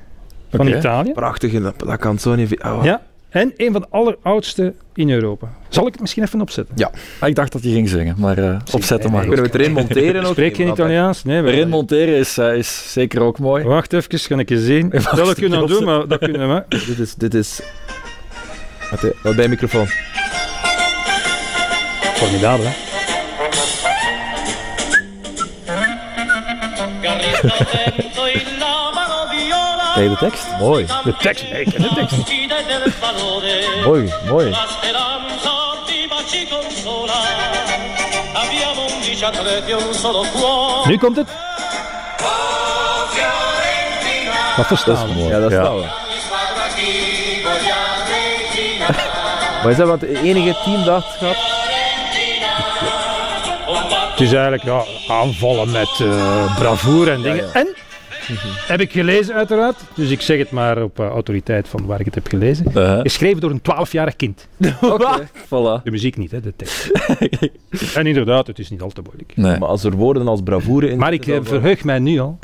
van. Italië. Prachtige La, La Canzone. Oh, Ja, en een van de alleroudste in Europa. Zal ik het misschien even opzetten? Ah, ik dacht dat je ging zingen, maar eh, opzetten maar. Kunnen we het erin monteren? ook? Spreek je Nee, Italiaans? Nee, we- Erin monteren is, eh, is zeker ook mooi. Wacht even, kan ik je zien. Wacht, Dat kunnen we doen, maar dat kunnen we. Dit is... Dit is... Wat, eh, wat bij microfoon? Formidabel, hè? Ken je de tekst? Mooi. De tekst, nee, ik ken de tekst. Mooi, mooi. Nu komt het. Wat verstaan we? Ja, dat Ja. staan we. Maar is dat wat het enige team dat gehad? Het is eigenlijk ja, aanvallen met eh, bravoure en dingen. En, heb ik gelezen uiteraard, dus ik zeg het maar op eh, autoriteit van waar ik het heb gelezen. Uh-huh. Geschreven door een 12-jarig kind. Oké, voilà. De muziek niet, hè, de tekst. en inderdaad, het is niet al te moeilijk. Nee, Maar als er woorden als bravoure in Maar ik zitten, eh, verheug mij nu al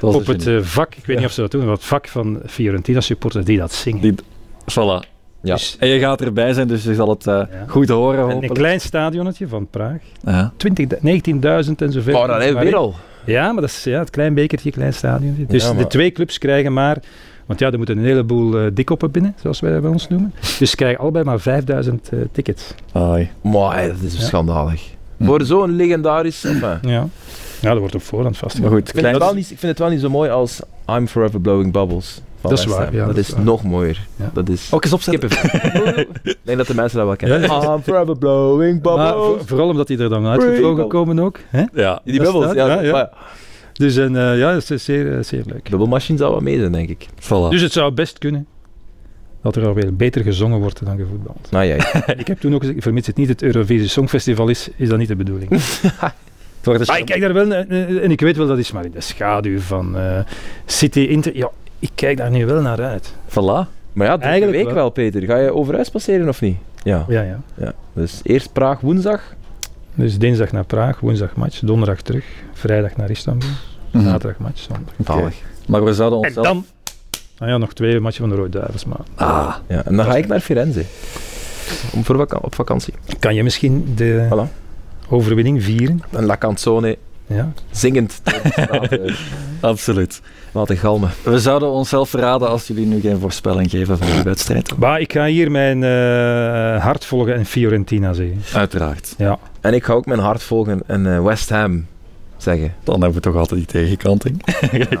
op het eh, vak, ik weet niet of ze dat doen, maar het vak van Fiorentina supporters die dat zingen. Die- Voilà. Ja. Dus, En je gaat erbij zijn, dus je zal het eh, Ja. goed horen, een, een hopelijk. klein stadionnetje van Praag. Ja. 20, 19.000 en zoveel. Maar dan hè, weer al. Ja, maar dat is ja, het klein bekertje, klein stadion. Dus Ja, maar- de twee clubs krijgen maar... Want ja, er moeten een heleboel eh dikkoppen binnen, zoals wij dat bij ons noemen. Dus ze krijgen allebei maar 5000 eh, tickets. Ai. Maar dat is Ja. schandalig. Hm. Voor zo'n legendarisch... Enfin, Ja. ja, dat wordt op voorhand Maar vastgelegd. goed, ik, vind het wel niet, ik vind het wel niet zo mooi als I'm Forever Blowing Bubbles. Van Dat is waar, ja, dat, dat is is waar. nog mooier. Ja. Dat is... Ook eens opzetten. Ik denk dat de mensen dat wel kennen. Ja, I'm Forever Blowing Maar Bubbles. voor- vooral omdat die er dan uitgevlogen komen ook. Hè? Ja. Die bubbels, ja. ja, ja. maar Dus en, eh, ja, dat is zeer, eh, zeer leuk. Bubbelmachine zou wel mee zijn, denk ik. Voilà. Dus het zou best kunnen dat er alweer beter gezongen wordt dan gevoetbald. Nou ja, ik heb toen ook gezegd, vermits het niet het Eurovisie Songfestival is, is dat niet de bedoeling. Voor de Maar ik kijk daar wel, eh, en ik weet wel dat is maar in de schaduw van eh, City Inter. Ja, ik kijk daar nu wel naar uit. Voilà. maar ja, Eigenlijk week wel. wel. Peter. Ga je overhuis passeren of niet? Ja. Ja, ja. ja. Dus eerst Praag woensdag. Dus dinsdag naar Praag, woensdag match, donderdag terug, vrijdag naar Istanbul, Mhm. zaterdag match, zondag. Oké. Maar we zouden En onszelf... dan Nou ja, nog twee matchen van de Rode Duivels, maar Ah, Ja, en dan ga ik naar Firenze. Om voor vaka- op vakantie. kan je misschien de Voilà. overwinning vieren? En La Canzone Ja. zingend door absoluut. laten galmen. We zouden onszelf verraden als jullie nu geen voorspelling geven van die wedstrijd. Maar ik ga hier mijn eh, hart volgen en Fiorentina zeggen. Uiteraard. Ja. En ik ga ook mijn hart volgen en eh, West Ham zeggen. Dan hebben we toch altijd die tegenkanting.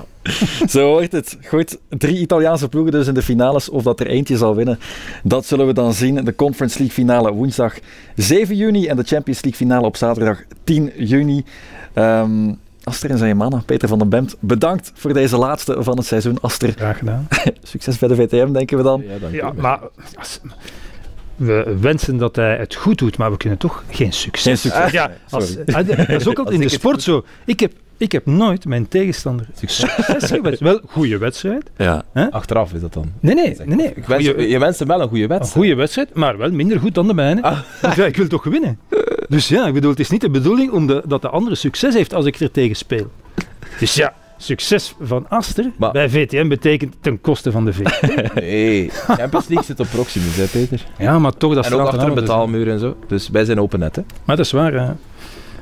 Zo hoort het. Goed, drie Italiaanse ploegen dus in de finales. Of dat er eentje zal winnen, dat zullen we dan zien. De Conference League finale woensdag 7 juni en de Champions League finale op zaterdag 10 juni. Ehm Aster en zijn mannen, Peter van den Bemt, bedankt voor deze laatste van het seizoen. Aster, Graag gedaan. succes bij de VTM, denken we dan. Ja, dank Ja, maar als- we wensen dat hij het goed doet, maar we kunnen toch geen succes. Geen succes. Ja, als, ah, dat is ook altijd in de sport zo. Ik heb, ik heb nooit mijn tegenstander succes gewenst. Wel, goede wedstrijd. Ja. Achteraf is dat dan. Nee, nee, nee. nee. Ik wens, Goeie- je wenst hem wel een goede Een wedstrijd. goede wedstrijd, maar wel minder goed dan de mijne. Ah. Want ja, ik wil toch winnen. Dus ja, ik bedoel, het is niet de bedoeling om de, dat de andere succes heeft als ik er tegen speel. Dus ja, succes van Aster Maar- bij VTM betekent ten koste van de VTM. Nee, Champions League zit op Proximus, hè, Peter. Ja, maar toch, dat en ook straalt achter een dus- betaalmuur en zo. Dus wij zijn open net, hè. Maar dat is waar. hè.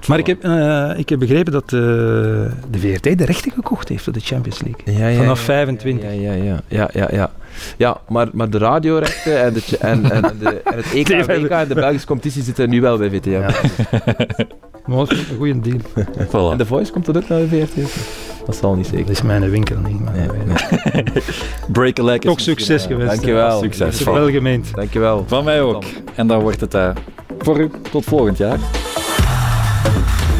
Maar ik heb, eh, ik heb begrepen dat eh, de VRT de rechten gekocht heeft voor de Champions League. Ja, ja, Vanaf ja, 25. Ja, ja, ja. Ja, ja, ja. ja maar, maar de radiorechten en, de, en, en, de, en het EK en WK en de Belgische competitie zitten nu wel bij VTM. Ja. Maar dat is een goede deal. Voilà. En de Voice komt dat ook naar de VRT? Dat zal niet Dat zeker. is mijn winkel niet. Maar Nee, nee. Break a leg. Toch succes misschien, gewenst. dankjewel. Succes. Dat is wel gemeend. Dankjewel. Van mij ook. En dan wordt het eh, voor u tot volgend jaar. Thank you.